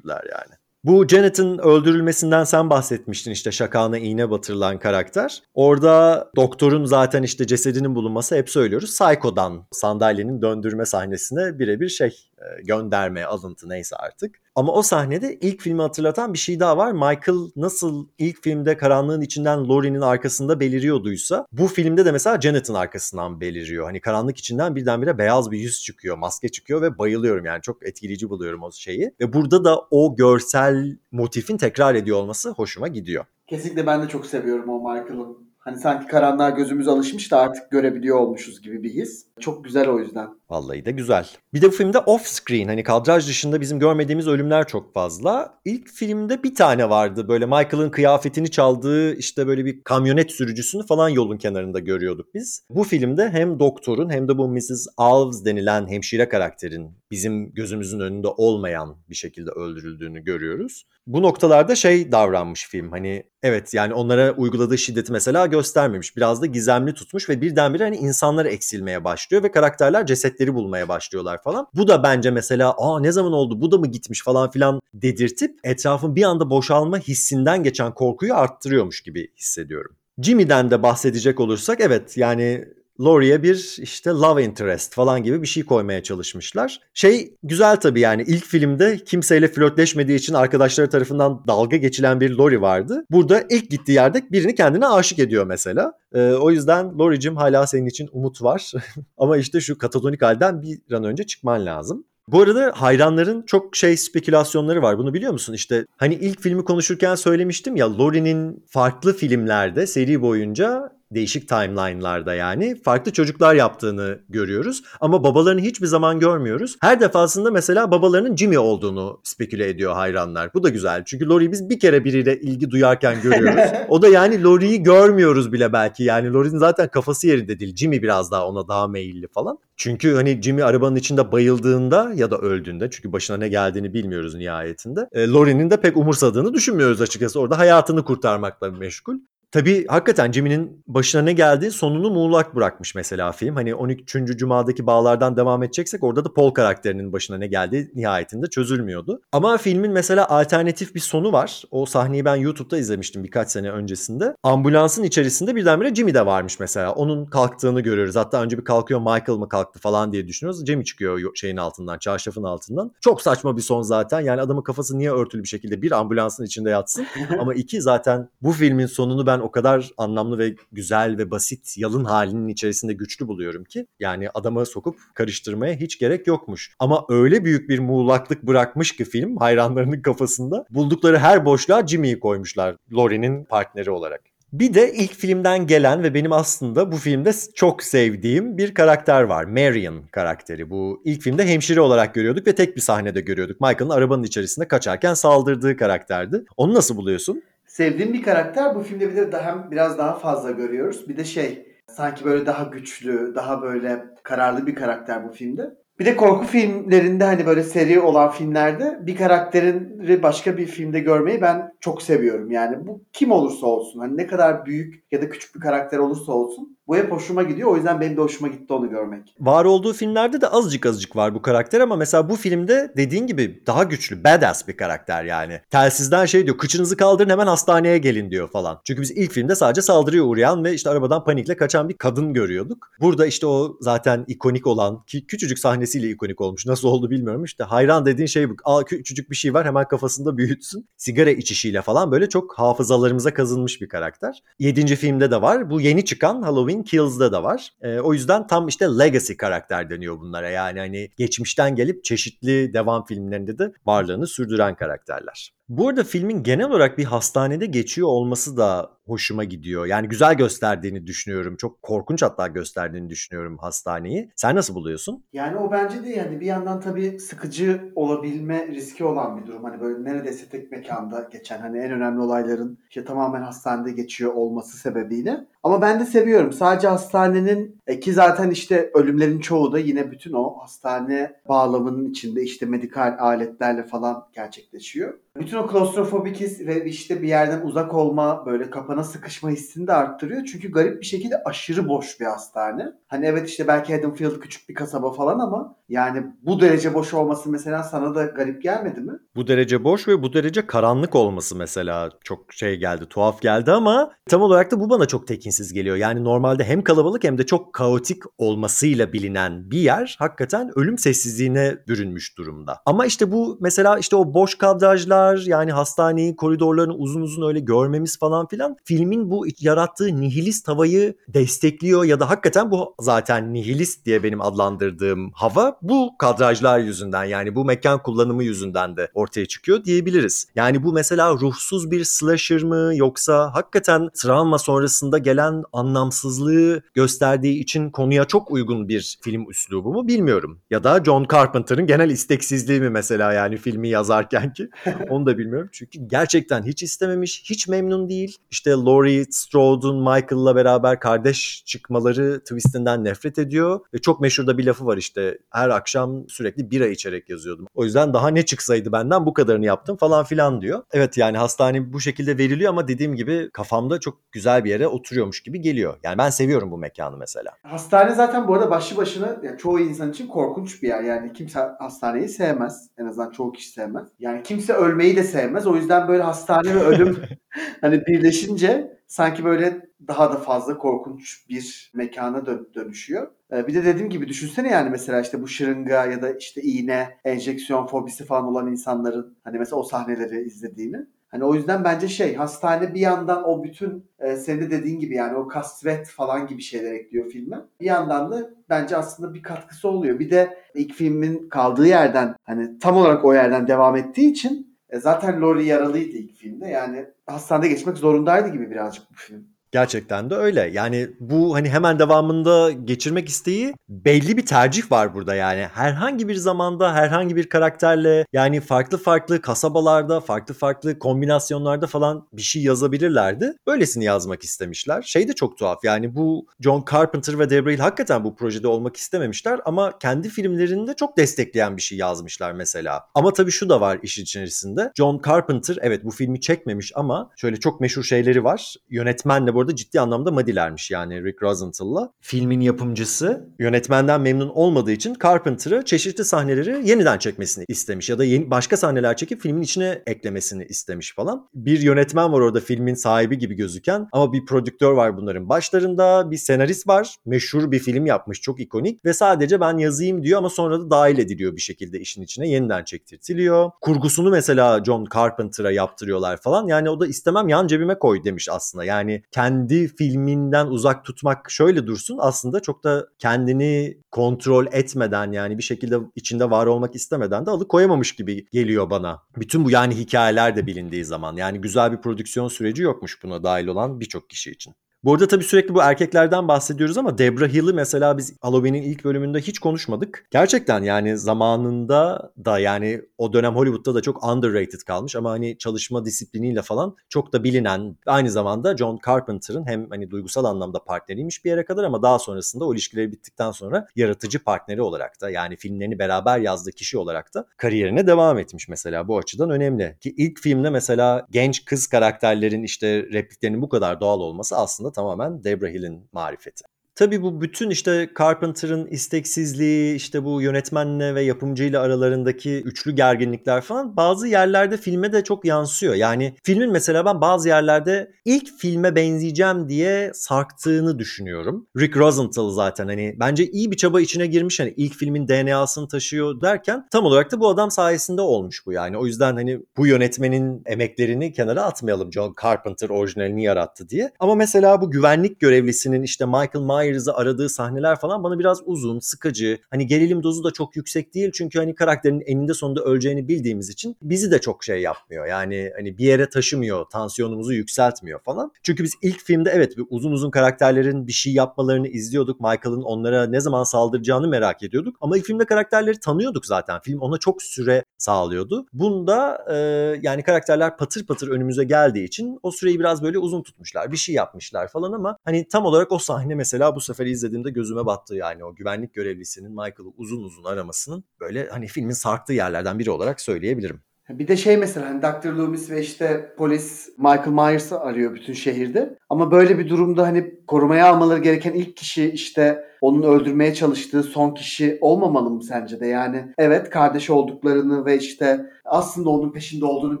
öldürüldüler yani. Bu Janet'ın öldürülmesinden sen bahsetmiştin işte şakağına iğne batırılan karakter. Orada doktorun zaten işte cesedinin bulunması hep söylüyoruz. Psycho'dan sandalyenin döndürme sahnesine birebir şey e, gönderme, alıntı neyse artık. Ama o sahnede ilk filmi hatırlatan bir şey daha var. Michael nasıl ilk filmde karanlığın içinden Laurie'nin arkasında beliriyorduysa bu filmde de mesela Janet'ın arkasından beliriyor. Hani karanlık içinden birdenbire beyaz bir yüz çıkıyor, maske çıkıyor ve bayılıyorum yani çok etkileyici buluyorum o şeyi. Ve burada da o görsel motifin tekrar ediyor olması hoşuma gidiyor. Kesinlikle ben de çok seviyorum o Michael'ın Hani sanki karanlığa gözümüz alışmış da artık görebiliyor olmuşuz gibi bir his. Çok güzel o yüzden. Vallahi de güzel. Bir de bu filmde off screen hani kadraj dışında bizim görmediğimiz ölümler çok fazla. İlk filmde bir tane vardı. Böyle Michael'ın kıyafetini çaldığı işte böyle bir kamyonet sürücüsünü falan yolun kenarında görüyorduk biz. Bu filmde hem doktorun hem de bu Mrs. Alves denilen hemşire karakterin bizim gözümüzün önünde olmayan bir şekilde öldürüldüğünü görüyoruz. Bu noktalarda şey davranmış film hani evet yani onlara uyguladığı şiddeti mesela göstermemiş. Biraz da gizemli tutmuş ve birdenbire hani insanlar eksilmeye başlıyor ve karakterler cesetleri bulmaya başlıyorlar falan. Bu da bence mesela aa ne zaman oldu bu da mı gitmiş falan filan dedirtip etrafın bir anda boşalma hissinden geçen korkuyu arttırıyormuş gibi hissediyorum. Jimmy'den de bahsedecek olursak evet yani Laurie'ye bir işte love interest falan gibi bir şey koymaya çalışmışlar. Şey güzel tabii yani ilk filmde kimseyle flörtleşmediği için arkadaşları tarafından dalga geçilen bir Laurie vardı. Burada ilk gittiği yerde birini kendine aşık ediyor mesela. Ee, o yüzden Laurie'cim hala senin için umut var. Ama işte şu katatonik halden bir an önce çıkman lazım. Bu arada hayranların çok şey spekülasyonları var. Bunu biliyor musun? İşte hani ilk filmi konuşurken söylemiştim ya Laurie'nin farklı filmlerde seri boyunca değişik timeline'larda yani farklı çocuklar yaptığını görüyoruz. Ama babalarını hiçbir zaman görmüyoruz. Her defasında mesela babalarının Jimmy olduğunu speküle ediyor hayranlar. Bu da güzel. Çünkü Laurie'yi biz bir kere biriyle ilgi duyarken görüyoruz. o da yani Laurie'yi görmüyoruz bile belki. Yani Laurie'nin zaten kafası yerinde değil. Jimmy biraz daha ona daha meyilli falan. Çünkü hani Jimmy arabanın içinde bayıldığında ya da öldüğünde çünkü başına ne geldiğini bilmiyoruz nihayetinde. E, Laurie'nin de pek umursadığını düşünmüyoruz açıkçası. Orada hayatını kurtarmakla meşgul. Tabii hakikaten Jimmy'nin başına ne geldi sonunu muğlak bırakmış mesela film. Hani 13. Cuma'daki bağlardan devam edeceksek orada da Paul karakterinin başına ne geldi nihayetinde çözülmüyordu. Ama filmin mesela alternatif bir sonu var. O sahneyi ben YouTube'da izlemiştim birkaç sene öncesinde. Ambulansın içerisinde birdenbire Jimmy de varmış mesela. Onun kalktığını görüyoruz. Hatta önce bir kalkıyor Michael mı kalktı falan diye düşünüyoruz. Jimmy çıkıyor şeyin altından, çarşafın altından. Çok saçma bir son zaten. Yani adamın kafası niye örtülü bir şekilde bir ambulansın içinde yatsın. Ama iki zaten bu filmin sonunu ben o kadar anlamlı ve güzel ve basit yalın halinin içerisinde güçlü buluyorum ki yani adama sokup karıştırmaya hiç gerek yokmuş. Ama öyle büyük bir muğlaklık bırakmış ki film hayranlarının kafasında buldukları her boşluğa Jimmy'yi koymuşlar Laurie'nin partneri olarak. Bir de ilk filmden gelen ve benim aslında bu filmde çok sevdiğim bir karakter var. Marion karakteri. Bu ilk filmde hemşire olarak görüyorduk ve tek bir sahnede görüyorduk. Michael'ın arabanın içerisinde kaçarken saldırdığı karakterdi. Onu nasıl buluyorsun? Sevdiğim bir karakter. Bu filmde bir de daha, biraz daha fazla görüyoruz. Bir de şey sanki böyle daha güçlü, daha böyle kararlı bir karakter bu filmde. Bir de korku filmlerinde hani böyle seri olan filmlerde bir karakterin karakteri başka bir filmde görmeyi ben çok seviyorum. Yani bu kim olursa olsun. Hani ne kadar büyük ya da küçük bir karakter olursa olsun. Bu hep hoşuma gidiyor. O yüzden benim de hoşuma gitti onu görmek. Var olduğu filmlerde de azıcık azıcık var bu karakter ama mesela bu filmde dediğin gibi daha güçlü, badass bir karakter yani. Telsizden şey diyor, kıçınızı kaldırın hemen hastaneye gelin diyor falan. Çünkü biz ilk filmde sadece saldırıya uğrayan ve işte arabadan panikle kaçan bir kadın görüyorduk. Burada işte o zaten ikonik olan ki küçücük sahnesiyle ikonik olmuş. Nasıl oldu bilmiyorum işte. Hayran dediğin şey bu. Aa küçücük bir şey var hemen kafasında büyütsün. Sigara içişiyle falan böyle çok hafızalarımıza kazınmış bir karakter. Yedinci filmde de var. Bu yeni çıkan Halloween Kills'da da var. E, o yüzden tam işte legacy karakter deniyor bunlara. Yani hani geçmişten gelip çeşitli devam filmlerinde de varlığını sürdüren karakterler. Bu arada filmin genel olarak bir hastanede geçiyor olması da hoşuma gidiyor. Yani güzel gösterdiğini düşünüyorum. Çok korkunç hatta gösterdiğini düşünüyorum hastaneyi. Sen nasıl buluyorsun? Yani o bence de yani bir yandan tabii sıkıcı olabilme riski olan bir durum. Hani böyle neredeyse tek mekanda geçen hani en önemli olayların işte tamamen hastanede geçiyor olması sebebiyle. Ama ben de seviyorum. Sadece hastanenin e, ki zaten işte ölümlerin çoğu da yine bütün o hastane bağlamının içinde işte medikal aletlerle falan gerçekleşiyor. Bütün o klostrofobik his ve işte bir yerden uzak olma, böyle kapana sıkışma hissini de arttırıyor. Çünkü garip bir şekilde aşırı boş bir hastane. Hani evet işte belki Haddonfield küçük bir kasaba falan ama yani bu derece boş olması mesela sana da garip gelmedi mi? Bu derece boş ve bu derece karanlık olması mesela çok şey geldi, tuhaf geldi ama tam olarak da bu bana çok tekinsiz geliyor. Yani normalde hem kalabalık hem de çok kaotik olmasıyla bilinen bir yer hakikaten ölüm sessizliğine bürünmüş durumda. Ama işte bu mesela işte o boş kadrajlar yani hastaneyi koridorlarını uzun uzun öyle görmemiz falan filan filmin bu yarattığı nihilist havayı destekliyor ya da hakikaten bu zaten nihilist diye benim adlandırdığım hava bu kadrajlar yüzünden yani bu mekan kullanımı yüzünden de ortaya çıkıyor diyebiliriz. Yani bu mesela ruhsuz bir slasher mı yoksa hakikaten travma sonrasında gelen anlamsızlığı gösterdiği için konuya çok uygun bir film üslubu mu bilmiyorum. Ya da John Carpenter'ın genel isteksizliği mi mesela yani filmi yazarken ki onu da bilmiyorum. Çünkü gerçekten hiç istememiş, hiç memnun değil. İşte Laurie Strode'un Michael'la beraber kardeş çıkmaları twistinden nefret ediyor. Ve çok meşhur da bir lafı var işte her akşam sürekli bira içerek yazıyordum. O yüzden daha ne çıksaydı benden bu kadarını yaptım falan filan diyor. Evet yani hastane bu şekilde veriliyor ama dediğim gibi kafamda çok güzel bir yere oturuyormuş gibi geliyor. Yani ben seviyorum bu mekanı mesela. Hastane zaten bu arada başlı başına yani çoğu insan için korkunç bir yer. Yani kimse hastaneyi sevmez. En azından çoğu kişi sevmez. Yani kimse ölmeyi de sevmez. O yüzden böyle hastane ve ölüm hani birleşince sanki böyle daha da fazla korkunç bir mekana dön- dönüşüyor. Ee, bir de dediğim gibi düşünsene yani mesela işte bu şırınga ya da işte iğne, enjeksiyon fobisi falan olan insanların hani mesela o sahneleri izlediğini. Hani o yüzden bence şey hastane bir yandan o bütün e, senin de dediğin gibi yani o kasvet falan gibi şeyler ekliyor filme. Bir yandan da bence aslında bir katkısı oluyor. Bir de ilk filmin kaldığı yerden hani tam olarak o yerden devam ettiği için e, zaten Laurie yaralıydı ilk filmde. Yani hastanede geçmek zorundaydı gibi birazcık bu film. Gerçekten de öyle. Yani bu hani hemen devamında geçirmek isteği belli bir tercih var burada yani. Herhangi bir zamanda herhangi bir karakterle yani farklı farklı kasabalarda, farklı farklı kombinasyonlarda falan bir şey yazabilirlerdi. Böylesini yazmak istemişler. Şey de çok tuhaf yani bu John Carpenter ve Debra Hill hakikaten bu projede olmak istememişler ama kendi filmlerinde çok destekleyen bir şey yazmışlar mesela. Ama tabii şu da var işin içerisinde. John Carpenter evet bu filmi çekmemiş ama şöyle çok meşhur şeyleri var. Yönetmenle bu arada ciddi anlamda madilermiş yani Rick Rosenthal'la. Filmin yapımcısı yönetmenden memnun olmadığı için Carpenter'ı çeşitli sahneleri yeniden çekmesini istemiş ya da yeni başka sahneler çekip filmin içine eklemesini istemiş falan. Bir yönetmen var orada filmin sahibi gibi gözüken ama bir prodüktör var bunların başlarında, bir senarist var. Meşhur bir film yapmış, çok ikonik ve sadece ben yazayım diyor ama sonra da dahil ediliyor bir şekilde işin içine yeniden çektirtiliyor. Kurgusunu mesela John Carpenter'a yaptırıyorlar falan. Yani o da istemem yan cebime koy demiş aslında. Yani kendi filminden uzak tutmak şöyle dursun aslında çok da kendini kontrol etmeden yani bir şekilde içinde var olmak istemeden de alıkoyamamış gibi geliyor bana. Bütün bu yani hikayeler de bilindiği zaman yani güzel bir prodüksiyon süreci yokmuş buna dahil olan birçok kişi için. Bu arada tabii sürekli bu erkeklerden bahsediyoruz ama Debra Hill'i mesela biz Halloween'in ilk bölümünde hiç konuşmadık. Gerçekten yani zamanında da yani o dönem Hollywood'da da çok underrated kalmış ama hani çalışma disipliniyle falan çok da bilinen aynı zamanda John Carpenter'ın hem hani duygusal anlamda partneriymiş bir yere kadar ama daha sonrasında o ilişkileri bittikten sonra yaratıcı partneri olarak da yani filmlerini beraber yazdığı kişi olarak da kariyerine devam etmiş mesela bu açıdan önemli. Ki ilk filmde mesela genç kız karakterlerin işte repliklerinin bu kadar doğal olması aslında tamamen Debra Hill'in marifeti. Tabii bu bütün işte Carpenter'ın isteksizliği, işte bu yönetmenle ve yapımcıyla aralarındaki üçlü gerginlikler falan bazı yerlerde filme de çok yansıyor. Yani filmin mesela ben bazı yerlerde ilk filme benzeyeceğim diye sarktığını düşünüyorum. Rick Rosenthal zaten hani bence iyi bir çaba içine girmiş hani ilk filmin DNA'sını taşıyor derken tam olarak da bu adam sayesinde olmuş bu yani. O yüzden hani bu yönetmenin emeklerini kenara atmayalım John Carpenter orijinalini yarattı diye. Ama mesela bu güvenlik görevlisinin işte Michael Myers Myers'ı aradığı sahneler falan bana biraz uzun, sıkıcı. Hani gerilim dozu da çok yüksek değil çünkü hani karakterin eninde sonunda öleceğini bildiğimiz için bizi de çok şey yapmıyor. Yani hani bir yere taşımıyor, tansiyonumuzu yükseltmiyor falan. Çünkü biz ilk filmde evet uzun uzun karakterlerin bir şey yapmalarını izliyorduk. Michael'ın onlara ne zaman saldıracağını merak ediyorduk. Ama ilk filmde karakterleri tanıyorduk zaten. Film ona çok süre sağlıyordu. Bunda e, yani karakterler patır patır önümüze geldiği için o süreyi biraz böyle uzun tutmuşlar. Bir şey yapmışlar falan ama hani tam olarak o sahne mesela bu sefer izlediğimde gözüme battı yani o güvenlik görevlisinin Michael'ı uzun uzun aramasının böyle hani filmin sarktığı yerlerden biri olarak söyleyebilirim. Bir de şey mesela hani Dr. Loomis ve işte polis Michael Myers'ı arıyor bütün şehirde. Ama böyle bir durumda hani korumaya almaları gereken ilk kişi işte onun öldürmeye çalıştığı son kişi olmamalı mı sence de? Yani evet kardeş olduklarını ve işte aslında onun peşinde olduğunu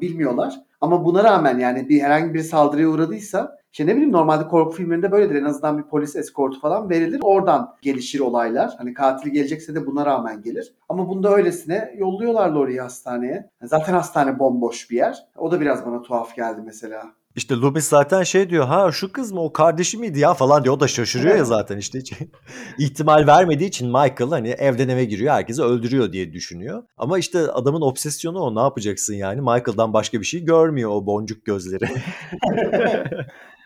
bilmiyorlar. Ama buna rağmen yani bir herhangi bir saldırıya uğradıysa işte ne bileyim normalde korku filmlerinde böyledir. En azından bir polis eskortu falan verilir. Oradan gelişir olaylar. Hani katil gelecekse de buna rağmen gelir. Ama bunda öylesine yolluyorlar Laurie'yi hastaneye. Zaten hastane bomboş bir yer. O da biraz bana tuhaf geldi mesela. İşte Loomis zaten şey diyor ha şu kız mı o kardeşi miydi ya falan diyor. O da şaşırıyor ya zaten işte hiç ihtimal vermediği için Michael hani evden eve giriyor herkesi öldürüyor diye düşünüyor. Ama işte adamın obsesyonu o ne yapacaksın yani Michael'dan başka bir şey görmüyor o boncuk gözleri.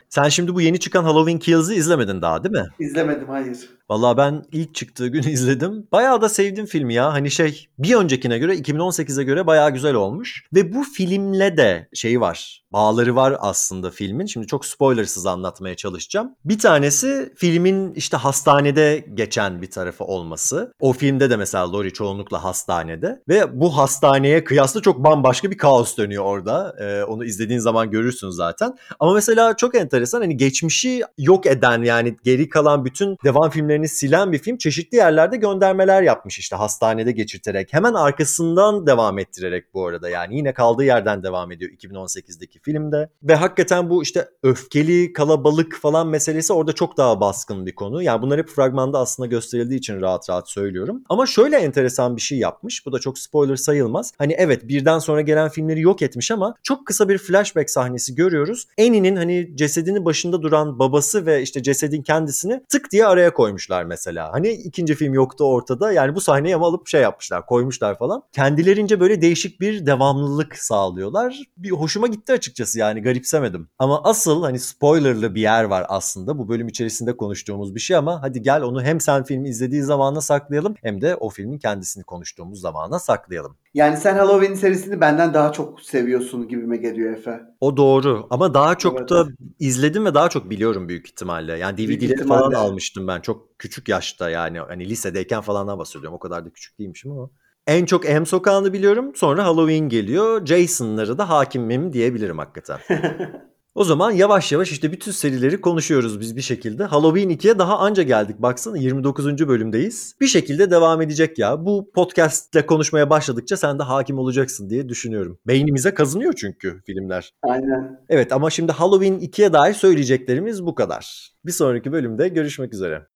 Sen şimdi bu yeni çıkan Halloween Kills'ı izlemedin daha değil mi? İzlemedim hayır. Valla ben ilk çıktığı gün izledim. Bayağı da sevdim filmi ya. Hani şey bir öncekine göre 2018'e göre bayağı güzel olmuş. Ve bu filmle de şey var. Bağları var aslında filmin. Şimdi çok spoilersız anlatmaya çalışacağım. Bir tanesi filmin işte hastanede geçen bir tarafı olması. O filmde de mesela Laurie çoğunlukla hastanede. Ve bu hastaneye kıyasla çok bambaşka bir kaos dönüyor orada. Ee, onu izlediğin zaman görürsün zaten. Ama mesela çok enteresan hani geçmişi yok eden yani geri kalan bütün devam filmleri filmlerini silen bir film çeşitli yerlerde göndermeler yapmış işte hastanede geçirterek. Hemen arkasından devam ettirerek bu arada yani yine kaldığı yerden devam ediyor 2018'deki filmde. Ve hakikaten bu işte öfkeli kalabalık falan meselesi orada çok daha baskın bir konu. Yani bunlar hep fragmanda aslında gösterildiği için rahat rahat söylüyorum. Ama şöyle enteresan bir şey yapmış. Bu da çok spoiler sayılmaz. Hani evet birden sonra gelen filmleri yok etmiş ama çok kısa bir flashback sahnesi görüyoruz. Annie'nin hani cesedini başında duran babası ve işte cesedin kendisini tık diye araya koymuş koymuşlar mesela. Hani ikinci film yoktu ortada. Yani bu sahneyi ama alıp şey yapmışlar, koymuşlar falan. Kendilerince böyle değişik bir devamlılık sağlıyorlar. Bir hoşuma gitti açıkçası yani garipsemedim. Ama asıl hani spoilerlı bir yer var aslında. Bu bölüm içerisinde konuştuğumuz bir şey ama hadi gel onu hem sen filmi izlediği zamana saklayalım hem de o filmin kendisini konuştuğumuz zamana saklayalım. Yani sen Halloween serisini benden daha çok seviyorsun gibime geliyor Efe. O doğru ama daha çok evet. da izledim ve daha çok biliyorum büyük ihtimalle. Yani DVD'leri falan almıştım ben çok küçük yaşta yani hani lisedeyken falandan bahsediyorum. O kadar da küçük değilmişim ama. En çok M sokağını biliyorum. Sonra Halloween geliyor. Jason'ları da hakimim diyebilirim hakikaten. O zaman yavaş yavaş işte bütün serileri konuşuyoruz biz bir şekilde. Halloween 2'ye daha anca geldik. Baksana 29. bölümdeyiz. Bir şekilde devam edecek ya. Bu podcastle konuşmaya başladıkça sen de hakim olacaksın diye düşünüyorum. Beynimize kazınıyor çünkü filmler. Aynen. Evet ama şimdi Halloween 2'ye dair söyleyeceklerimiz bu kadar. Bir sonraki bölümde görüşmek üzere.